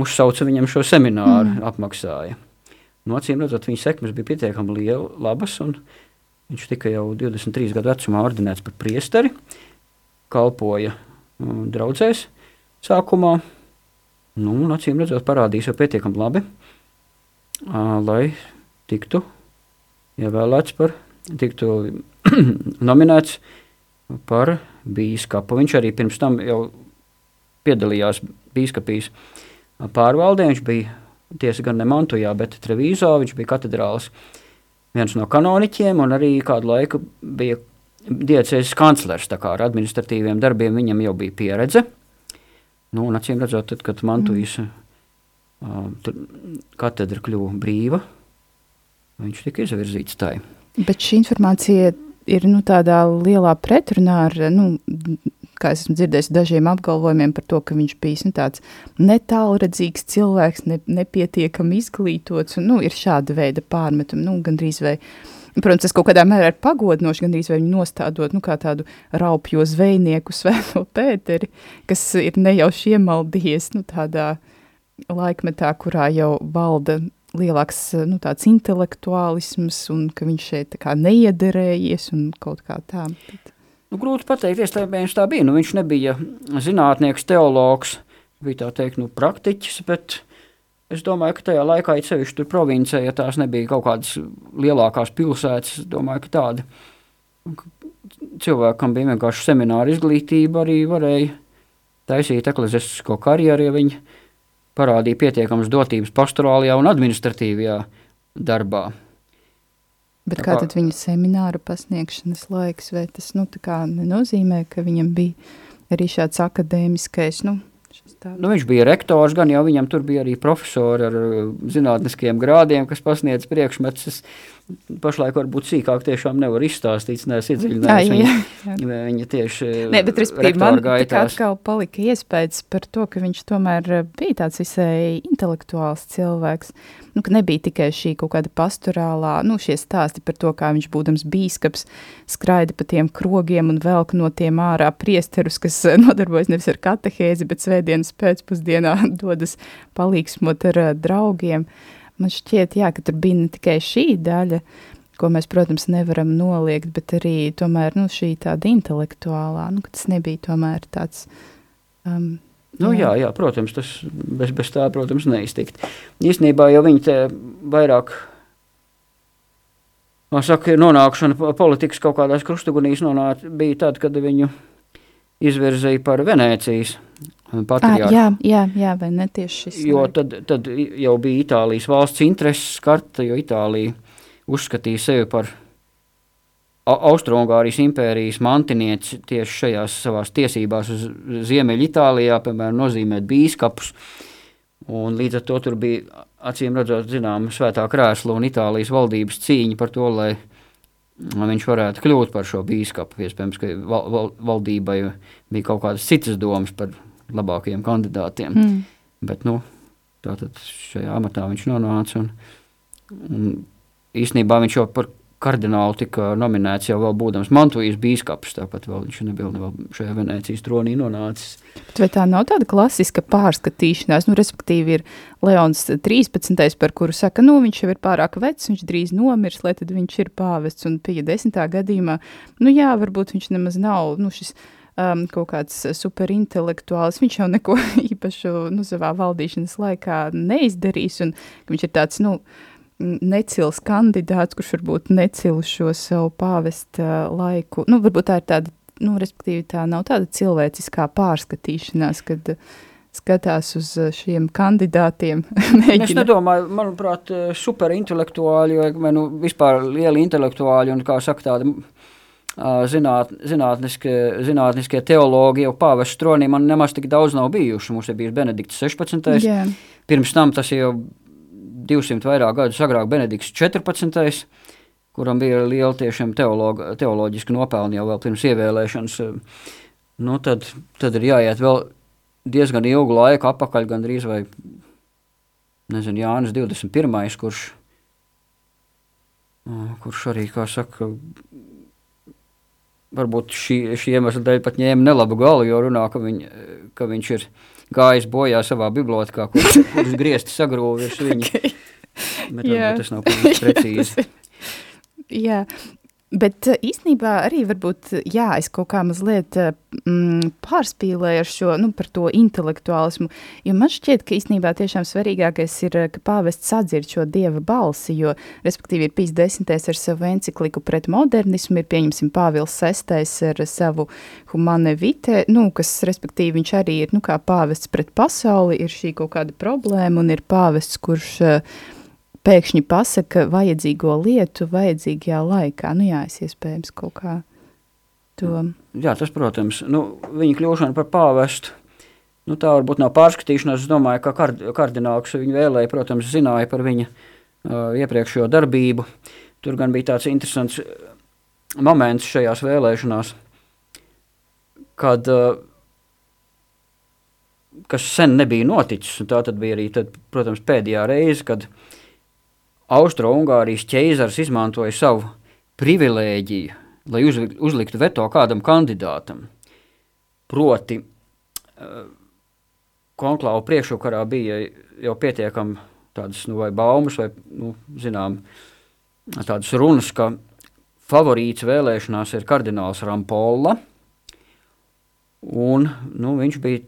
uzsauca viņam šo semināru, mm. apmaksāja. No acīm redzot, viņa sekmes bija pietiekami liela, labas, un viņš tika jau 23 gadu vecumā ordinēts par priesteri, kalpoja um, draudzēs sākumā, nu, un acīm redzot, parādījis jau pietiekami labi, uh, lai tiktu ievēlēts par, tiktu nominēts par bīskapu. Viņš arī pirms tam jau piedalījās bīskapīs pārvaldē, viņš bija tiesa gan ne Mantujā, bet Trevīzā. Viņš bija katedrāls viens no kanoniķiem un arī kādu laiku bija diecēzes kanclers. Tā kā ar administratīviem darbiem viņam jau bija pieredze. Nu, un acīm redzot, tad, kad Mantujas mm. uh, katedra kļuva brīva, viņš tika izvirzīts tai. Bet šī informācija ir nu, tādā lielā pretrunā ar nu, kā es esmu dzirdējis, dažiem apgalvojumiem par to, ka viņš bijis nu, tāds netālredzīgs cilvēks, ne, nepietiekami izglītots, un nu, ir šāda veida pārmetumi, nu, gandrīz vai, protams, tas kaut kādā mērā ir pagodinoši, gandrīz vai viņu nostādot, nu, kā tādu raupjo zvejnieku svēto Pēteri, kas ir nejauši iemaldījies, nu, tādā laikmetā, kurā jau valda lielāks nu, tāds intelektuālisms un ka viņš šeit kā neiederējies un kaut kā tā. Bet... Nu, grūti pateikt, iespējams tā bija. Nu, viņš nebija zinātnieks, teologs, bija tā teikt, nu, praktiķis, bet es domāju, ka tajā laikā, it sevišķi tur provincē, ja tās nebija kaut kādas lielākās pilsētas, domāju, ka tāda cilvēkam bija vienkārši semināra izglītība, arī varēja taisīt eklezistisko karjeru, ja viņi parādīja pietiekamas dotības pastorālajā un administratīvajā darbā. Bet kā, tad viņa semināra pasniegšanas laiks, vai tas nu, nenozīmē, ka viņam bija arī šāds akadēmiskais, nu, Nu, viņš bija rektors, gan jau viņam tur bija arī profesori ar zinātniskiem grādiem, kas pasniedz priekšmetus. Pašlaik varbūt sīkāk tiešām nevar izstāstīt, neesmu iedziļinājies viņa, viņa, viņa tieši Nē, bet respektīvi man gaitās. atkal palika iespējas par to, ka viņš tomēr uh, bija tāds visai intelektuāls cilvēks nu, ka nebija tikai šī kaut kāda pastorālā, nu, šie stāsti par to, kā viņš būdams bīskaps skraida pa tiem krogiem un velk no tiem ārā priesterus, kas eh, nodarbojas nevis ar katehēzi, bet svētdienas pēcpusdienā dodas palīgsmot ar uh, draugiem. Man šķiet, jā, ka tur bija ne tikai šī daļa, ko mēs, protams, nevaram noliegt, bet arī tomēr, nu, šī tāda intelektuālā, nu, tas nebija tomēr tāds um, Nu, jā. jā, jā, protams, tas bez, bez tā, protams, neiztikt. Īstenībā jau viņi te vairāk saka, nonākšana politikas kaut kādās krustugunīs nonāca, bija tad, kad viņu izvirzīja par Venēcijas patriārhu. Jā, jā, jā, vai ne tieši šis? Jo tad, tad jau bija Itālijas valsts intereses karta, jo Itālija uzskatīja sevi par Austrungārijas impērijas mantinieci tieši šajās savās tiesībās uz Ziemeļitālijā, piemēram, nozīmēt bīskapus. Un līdz ar to tur bija acīm redzot, zinām, svētā krēsla un Itālijas valdības cīņa par to, lai viņš varētu kļūt par šo bīskapu. Iespējams, ka val, val, valdībai bija kaut kādas citas domas par labākajiem kandidātiem. Mm. Bet, nu, tātad šajā amatā viņš nonāca un, un īstenībā viņš jau par kardinālu tika nominēts jau vēl būdams Mantuvijas bīskaps, tāpat vēl viņš nebija vēl šajā Venēcijas tronī nonācis. Bet vai tā nav tāda klasiska pārskatīšanās, nu, respektīvi ir Leons 13. par kuru saka, nu, viņš jau ir pārāk vecs, viņš drīz nomirs, lai tad viņš ir pāvests, un pie desmitā gadījumā, nu jā, varbūt viņš nemaz nav, nu, šis um, kaut kāds superintelektuāls, viņš jau neko īpašu, nu, savā valdīšanas laikā neizdarīs, un viņš ir tāds, nu, necils kandidāts, kurš varbūt necil šo savu pāvesta laiku. Nu, varbūt tā ir tāda, nu, respektīvi tā nav tāda cilvēciskā pārskatīšanās, kad skatās uz šiem kandidātiem. es nedomāju, manuprāt, superintelektuāļi vai nu, vispār lieli intelektuāļi un, kā saka, tādi zināt, zinātniskie, zinātniskie teologi jau pāvestu tronī man nemaz tik daudz nav bijuši. Mums ir bijis Benedikts 16. Yeah. Pirms tam tas jau 200 vairāk gadus agrāk Benedikts 14. kuram bija liela tiešām teoloģiska nopelni jau vēl pirms ievēlēšanas, nu tad, tad ir jāiet vēl diezgan ilgu laiku apakaļ, gandrīz vai, nezinu, Jānis 21. kurš, kurš arī, kā saka, varbūt šī, šī iemesla dēļ pat ņēma nelabu galu, jo runā, ka, viņ, ka viņš ir gājis bojā savā bibliotekā, kurš, kurš griezti sagrūvi virs viņa. Okay. Bet Jā. tas nav precīzi. Jā, Bet eh, īstenībā arī varbūt, jā, es kaut kā mazliet eh, mm, pārspīlēju ar šo, nu, par to intelektuālismu, jo man šķiet, ka īstenībā tiešām svarīgākais ir, eh, ka pāvests sadzird šo dieva balsi, jo, respektīvi, ir pīs desmitais ar savu encikliku pret modernismu, ir, pieņemsim, Pāvils sestais ar savu humane vite, nu, kas, respektīvi, viņš arī ir, nu, kā pāvests pret pasauli, ir šī kaut kāda problēma un ir pāvests, kurš uh, pēkšņi pasaka vajadzīgo lietu vajadzīgajā laikā. Nu jā, es iespējams kaut kā to. Jā, tas, protams, nu, viņa kļūšana par pāvestu. Nu, tā varbūt nav pārskatīšanās. Es domāju, ka kard, kardināls viņu vēlēja, protams, zināja par viņa uh, iepriekšējo darbību. Tur gan bija tāds interesants moments šajās vēlēšanās, kad, uh, kas sen nebija noticis. Tā tad bija arī, tad, protams, pēdējā reize, kad uh, Austro-Ungārijas ķeizars izmantoja savu privilēģiju, lai uzliktu veto kādam kandidātam. Proti, eh, konklāvu priekšukarā bija jau pietiekami tādas nu, vai baumas, vai nu, zinām, tādas runas, ka favorīts vēlēšanās ir kardināls Rampolla. Un, nu, viņš bija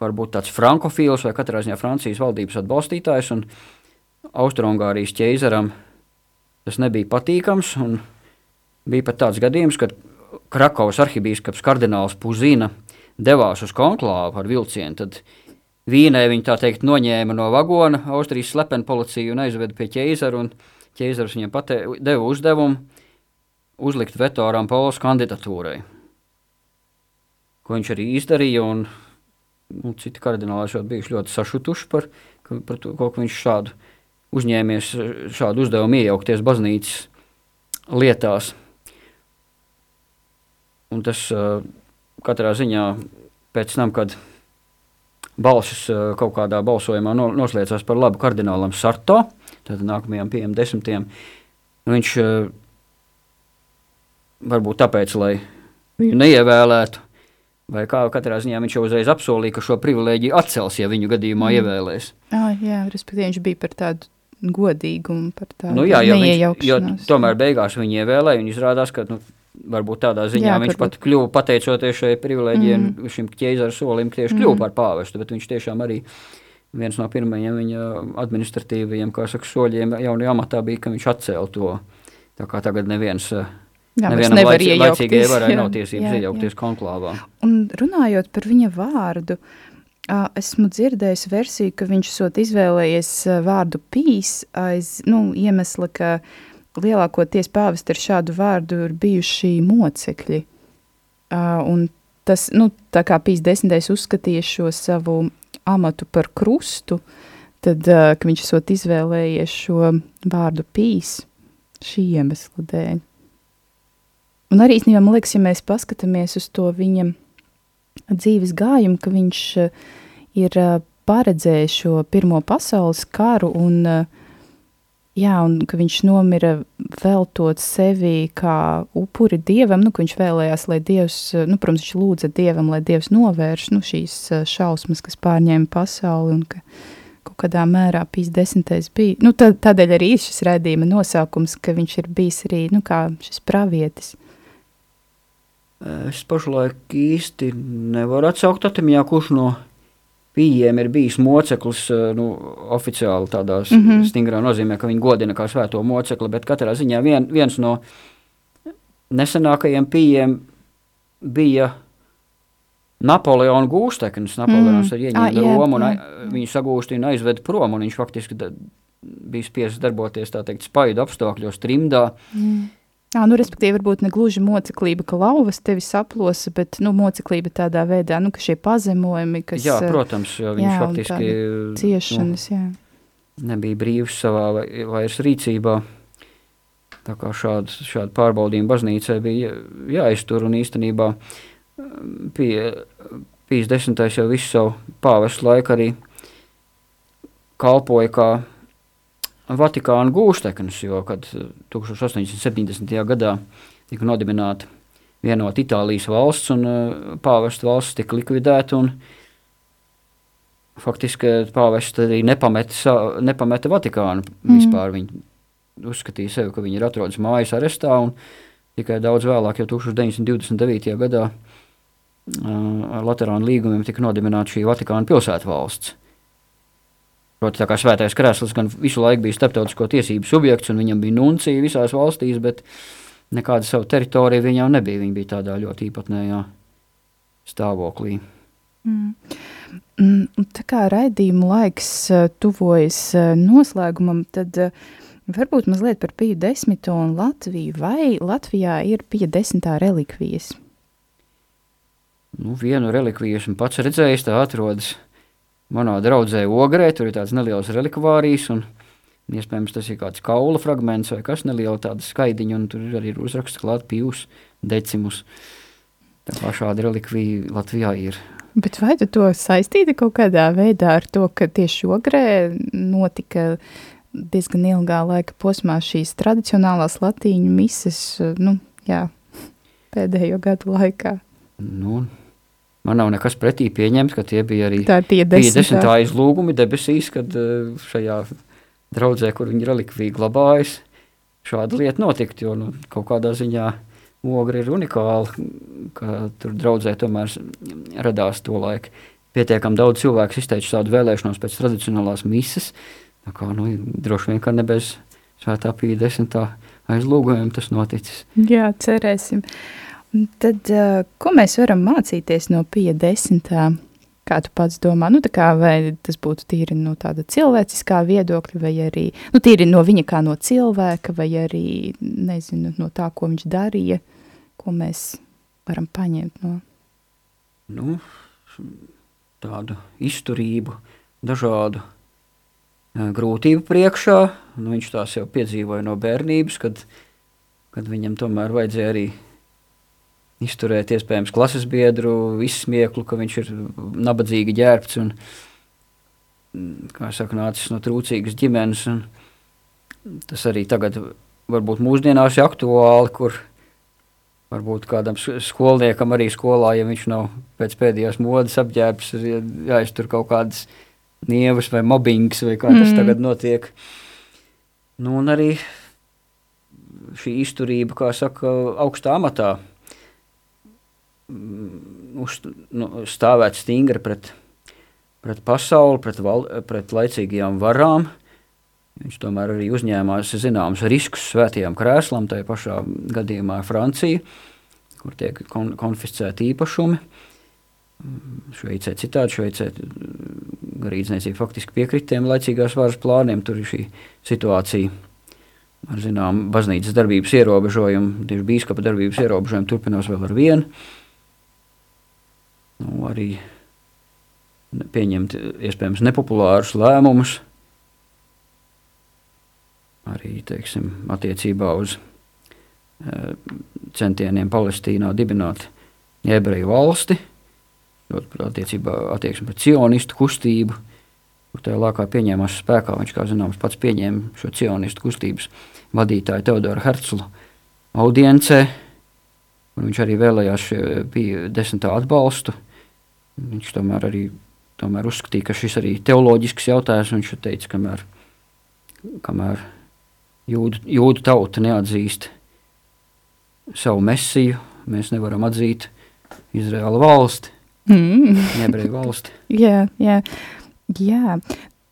varbūt tāds frankofils vai katrā ziņā Francijas valdības atbalstītājs. Un, uh, Austrungārijas ķeizaram tas nebija patīkams. Bija pat tāds gadījums, kad Krakovas arhibīskaps kardināls Puzina devās uz konklāvu ar vilcienu. Tad Vīnē viņi tā teikt noņēma no vagona Austrijas slepenu policiju un aizveda pie ķeizara. Ķeizars viņam pate, deva uzdevumu uzlikt veto Rampolas kandidatūrai. Ko viņš arī izdarīja, un, un citi kardināli šeit bijuši ļoti sašutuši par, par to, ko viņš šādu uzņēmies šādu uzdevumu iejaukties baznīcas lietās. Un tas katrā ziņā pēc tam, kad balsis kaut kādā balsojumā noslēdzās par labu kardinālam Sarto, tad nākamajam pieejam desmitiem, nu viņš varbūt tāpēc, lai viņu neievēlētu, vai kā katrā ziņā viņš jau uzreiz apsolīja, ka šo privilēģiju atcels, ja viņu gadījumā mm. ievēlēs. Ah, jā, respektīvi viņš bija par tādu godīgumu, par tādu nu, jā, jo viņš, jo tomēr beigās viņi ievēlēja, un izrādās, ka nu, varbūt tādā ziņā jā, viņš pat kļuva pateicoties šai privilēģijai, mm. šim ķēzaru solim, tieši kļuva mm. par pāvestu, bet viņš tiešām arī viens no pirmajiem viņa administratīvajiem, kā saka, soļiem jaunajā amatā bija, ka viņš atcēla to Tā kā tagad neviens. Uh, Jā, Nevienam nevar laicī, iejaukties, jā, nav tiesības jā, iejaukties konklāvā. Un runājot par viņa vārdu, ā, esmu dzirdējis versiju, ka viņš esot izvēlējies vārdu pīs aiz nu, iemesla, ka lielākoties pāvesti ar šādu vārdu ir bijuši mocekļi. Un tas, nu, tā kā pīs desmitais uzskatīja šo savu amatu par krustu, tad, viņš esot izvēlējies šo vārdu pīs šī iemesla dēļ. Un arī, īstenībā, man liekas, ja mēs paskatāmies uz to viņa dzīves gājumu, ka viņš eh, ir eh, paredzējis šo pirmo pasaules karu un, eh, jā, un ka viņš nomira veltot sevi kā upuri dievam, nu, ka viņš vēlējās, lai dievs, nu, protams, viņš lūdza dievam, lai dievs novērš, nu, šīs šausmas, kas pārņēma pasauli un ka kaut kādā mērā pīs desmitais bija, nu, tā, tādēļ arī šis redzījuma nosaukums, ka viņš ir bijis arī, nu, šis pravietis. Es pašlaik īsti nevaru atsaukt atmiņā, kurš no pījiem ir bijis moceklis, nu, oficiāli tādās mm -hmm. stingrā nozīmē, ka viņi godina kā svēto mocekli, bet katrā ziņā vien, viens no nesenākajiem pījiem bija Napoleona gūsteknis. Napoleons mm. ir ieņēmis ah, Romu un jā. viņu sagūstīja un aizveda prom, un viņš faktiski da, bija spiests darboties, tā teikt, spaidu apstākļos, trimdā. Mm. Jā, nu, respektīvi, varbūt ne gluži moceklība, ka lauvas tevi saplosa, bet, nu, moceklība tādā veidā, nu, ka šie pazemojumi, kas... Jā, protams, jo viņš jā, faktiski... Ciešanas, nu, jā. Nebija brīvs savā vairs rīcībā. Tā kā šādu, šādu pārbaudījumu baznīcai bija jāiztur un īstenībā pie, pīs desmitais jau visu savu pāvestu laiku arī kalpoja kā Vatikāna gūsteknis, jo kad 1870. Eh, gadā tika nodibināta vienota Itālijas valsts un uh, pāvestu valsts tika likvidēta. Faktiski pāvests arī nepameta, nepameta Vatikānu mm. vispār. Viņi uzskatīja sevi, ka viņi ir atrodas mājas arestā un tikai daudz vēlāk, jau 1929. gadā uh, ar Latvijas līgumiem tika nodibināta šī Vatikāna pilsētu Proti, tā kā svētais krēsls gan visu laiku bija starptautisko tiesību subjekts, un viņam bija nuncija visās valstīs, bet nekāda savu teritoriju viņam nebija. Viņa bija tādā ļoti īpatnējā stāvoklī. Mm. Mm, tā kā raidījuma laiks uh, tuvojas uh, noslēgumam, tad uh, varbūt mazliet par Piju desmito un Latviju. Vai Latvijā ir Pija desmitā relikvijas? Nu, vienu relikviju esmu pats redzējis, tā atrodas manā draudzē Ogrē, tur ir tāds neliels relikvārijas, un iespējams tas ir kāds kaula fragments vai kas neliela tāda skaidiņa, un tur arī ir uzraksts klāt pīvus decimus. Tā kā šāda relikvija Latvijā ir. Bet vai tu to saistīti kaut kādā veidā ar to, ka tieši Ogrē notika diezgan ilgā laika posmā šīs tradicionālās latīņu mises, nu, jā, pēdējo gadu laikā? Nu, Man nav nekas pretī pieņemts, ka tie bija arī tie desmitā izlūgumi debesīs, kad eh, šajā draudzē, kur viņi relikvija glabājas, šāda lieta notikt, jo nu, kaut kādā ziņā ogri ir unikāli, ka tur draudzē tomēr radās to laiku. Pietiekam daudz cilvēku izteica tādu vēlēšanos pēc tradicionālās mises, tā kā, nu, droši vien, ka ne bez svētā pīja desmitā aizlūgumiem tas noticis. Jā, cerēsim. Uh, Tad, ko mēs varam mācīties no pie desmitā? Kā tu pats domā, nu, kā, vai tas būtu tīri no tāda cilvēciskā viedokļa, vai arī nu, tīri no viņa kā no cilvēka, vai arī nezinu, no tā, ko viņš darīja, ko mēs varam paņemt no? Nu, tādu izturību, dažādu grūtību priekšā. Nu, viņš tās jau piedzīvoja no bērnības, kad, kad viņam tomēr vajadzēja arī izturēt iespējams klases biedru izsmieklu, ka viņš ir nabadzīgi ģērbts un, saka, nācis no trūcīgas ģimenes. Tas arī tagad varbūt mūsdienās ir aktuāli, kur varbūt kādam skolniekam arī skolā, ja viņš nav pēc pēdējās modas apģērbs, ir jāiztur kaut kādas nievas vai mobbings vai kā tas mm. tagad notiek. Nu, un arī šī izturība, kā saka, augstā amatā – uz, nu, stāvēt stingri pret, pret pasauli, pret, val, pret laicīgajām varām, Viņš tomēr arī uzņēmās zināmus riskus svētajām krēslām, tajā pašā gadījumā Francija, kur tiek kon konfiscēti īpašumi. Šveicē citādi, Šveicē garīdzniecība faktiski piekritiem laicīgās varas plāniem. Tur ir šī situācija ar zinām baznīcas darbības ierobežojumu, tieši bīskapa darbības ierobežojumu turpinās vēl ar vienu. Nu, arī pieņemt iespējams nepopulārus lēmumus, arī teiksim, attiecībā uz uh, centieniem Palestīnā dibināt ebreju valsti, attiecībā attieksmi pret cionistu kustību, kur tajā laikā pieņēmās spēkā. Viņš, kā zināms, pats pieņēma šo cionistu kustības vadītāju Teodoru Herclu audiencē, un viņš arī vēlējās bija desmitā atbalstu. Viņš tomēr arī tomēr uzskatīja, ka šis arī teoloģisks jautājums, viņš teica, kamēr, kamēr jūdu, jūdu tauta neatzīst savu mesiju, mēs nevaram atzīt Izraēla valsti, mm. nebreju valsti. jā, jā, jā.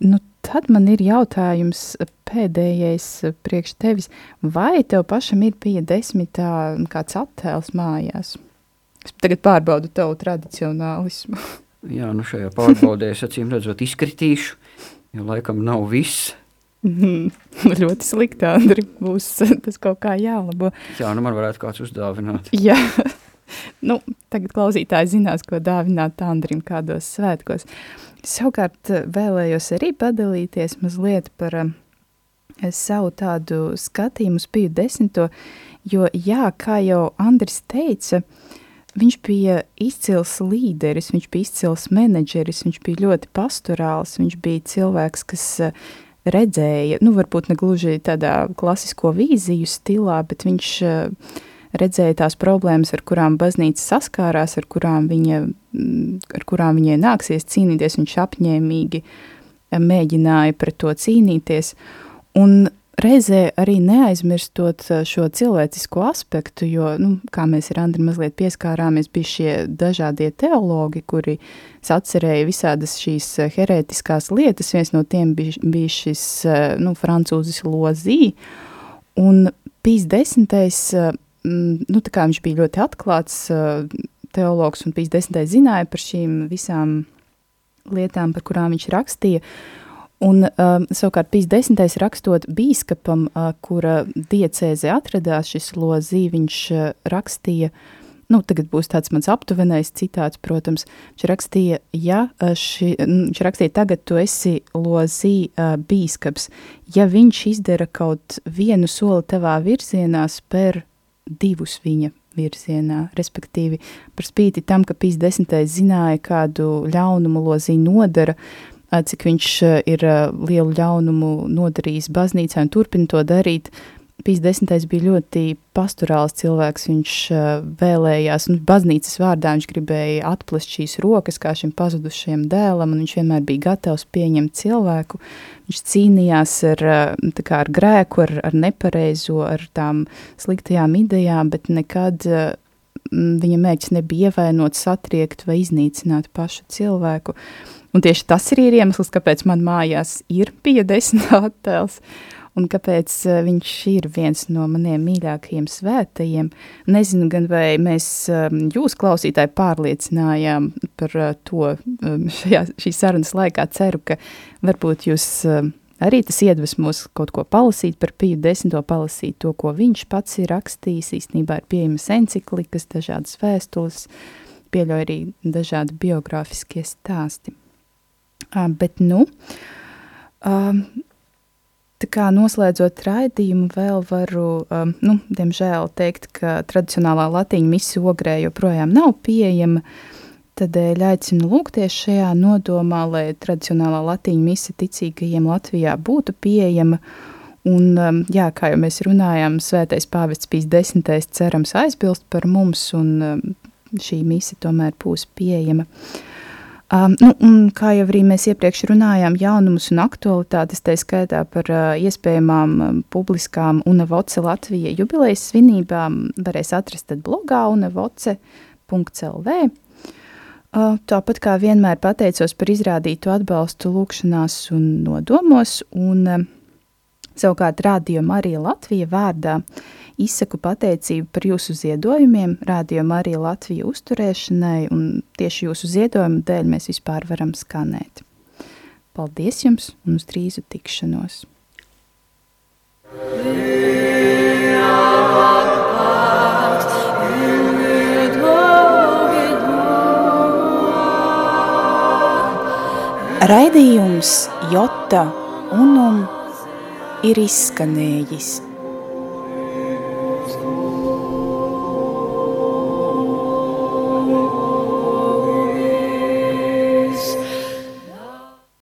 Nu, tad man ir jautājums pēdējais priekš tevis. Vai tev pašam ir pie desmitā kāds attēls mājās? Es tagad pārbaudu tavu tradicionālismu. Jā, nu šajā pārbaudē es acīm redzot izkritīšu, jo laikam nav viss. Mm, ļoti slikti, Andri, būs tas kaut kā jālabo. Jā, nu man varētu kāds uzdāvināt. Jā, nu, tagad klausītāji zinās, ko dāvināt Andrim kādos svētkos. Savukārt vēlējos arī padalīties mazliet par uh, savu tādu skatījumu uz piju desmito, jo jā, kā jau Andris teica, Viņš bija izcils līderis, viņš bija izcils menedžeris, viņš bija ļoti pastorāls, viņš bija cilvēks, kas redzēja, nu, varbūt ne gluži tādā klasisko vīziju stilā, bet viņš uh, redzēja tās problēmas, ar kurām baznīca saskārās, ar kurām, viņa, mm, ar kurām viņai nāksies cīnīties. Viņš apņēmīgi mēģināja pret to cīnīties. Un reizē arī neaizmirstot šo cilvēcisko aspektu, jo, nu, kā mēs ar Andri mazliet pieskārāmies, bija šie dažādie teologi, kuri sacerēja visādas šīs herētiskās lietas. Viens no tiem bija, bija šis, nu, francūzis Lozī, un Pīs desmitais, nu, tā kā viņš bija ļoti atklāts teologs, un Pīs desmitais zināja par šīm visām lietām, par kurām viņš rakstīja, Un, um, savukārt, Pīs desmitais rakstot bīskapam, uh, kura diecēze atradās šis lozī, viņš uh, rakstīja, nu, tagad būs tāds mans aptuvenais citāts, protams, viņš rakstīja, ja uh, ši, viņš rakstīja, tagad tu esi lozī uh, bīskaps, ja viņš izdara kaut vienu soli tavā virzienā, spēr divus viņa virzienā, respektīvi par spīti tam, ka Pīs desmitais zināja, kādu ļaunumu lozī nodara, cik viņš ir lielu ļaunumu nodarījis baznīcā un turpina to darīt. Pīs desmitais bija ļoti pastorāls cilvēks, viņš vēlējās, nu, baznīcas vārdā viņš gribēja atplest šīs rokas kā šim pazudušajam dēlam, un viņš vienmēr bija gatavs pieņemt cilvēku. Viņš cīnījās ar, kā, ar grēku, ar, ar nepareizo, ar tām sliktajām idejām, bet nekad viņa mērķis nebija ievainot, satriekt vai iznīcināt pašu cilvēku. Un tieši tas ir iemesls, kāpēc man mājās ir pie desmit attēls, un kāpēc uh, viņš ir viens no maniem mīļākajiem svētajiem. Nezinu gan, vai mēs um, jūs klausītāji pārliecinājām par uh, to um, šajā, šī sarunas laikā. Ceru, ka varbūt jūs um, arī tas iedvesmos kaut ko palasīt par Piju desmito, palasīt to, ko viņš pats ir rakstījis. Īstenībā ir pieejamas enciklikas, dažādas vēstules, pieļauj arī dažādi biogrāfiskie stāsti. Bet, nu, tā kā noslēdzot raidījumu, vēl varu, nu, diemžēl teikt, ka tradicionālā latīņa misija ogrē joprojām nav pieejama. Tādēļ aicinu lūgties šajā nodomā, lai tradicionālā latīņa misija ticīgajiem Latvijā būtu pieejama. Un, jā, kā jau mēs runājām, svētais pāvests Pīs desmitais cerams aizbilst par mums, un šī misija tomēr būs pieejama. Uh, Um, nu, un kā jau arī mēs iepriekš runājām, jaunumus un aktualitātes, tā skaitā par uh, iespējamām um, publiskām UNAVOCE Latvija jubilejas svinībām, varēs atrast blogā unavoce.lv. Uh, tāpat kā vienmēr pateicos par izrādītu atbalstu lūkšanās un nodomos, un uh, Savukārt Radio Marija Latvija vārdā izsaku pateicību par jūsu ziedojumiem Radio Marija Latvija uzturēšanai, un tieši jūsu ziedojumu dēļ mēs vispār varam skanēt. Paldies jums un uz drīzu tikšanos! Raidījums Jota Unum ir izskanējis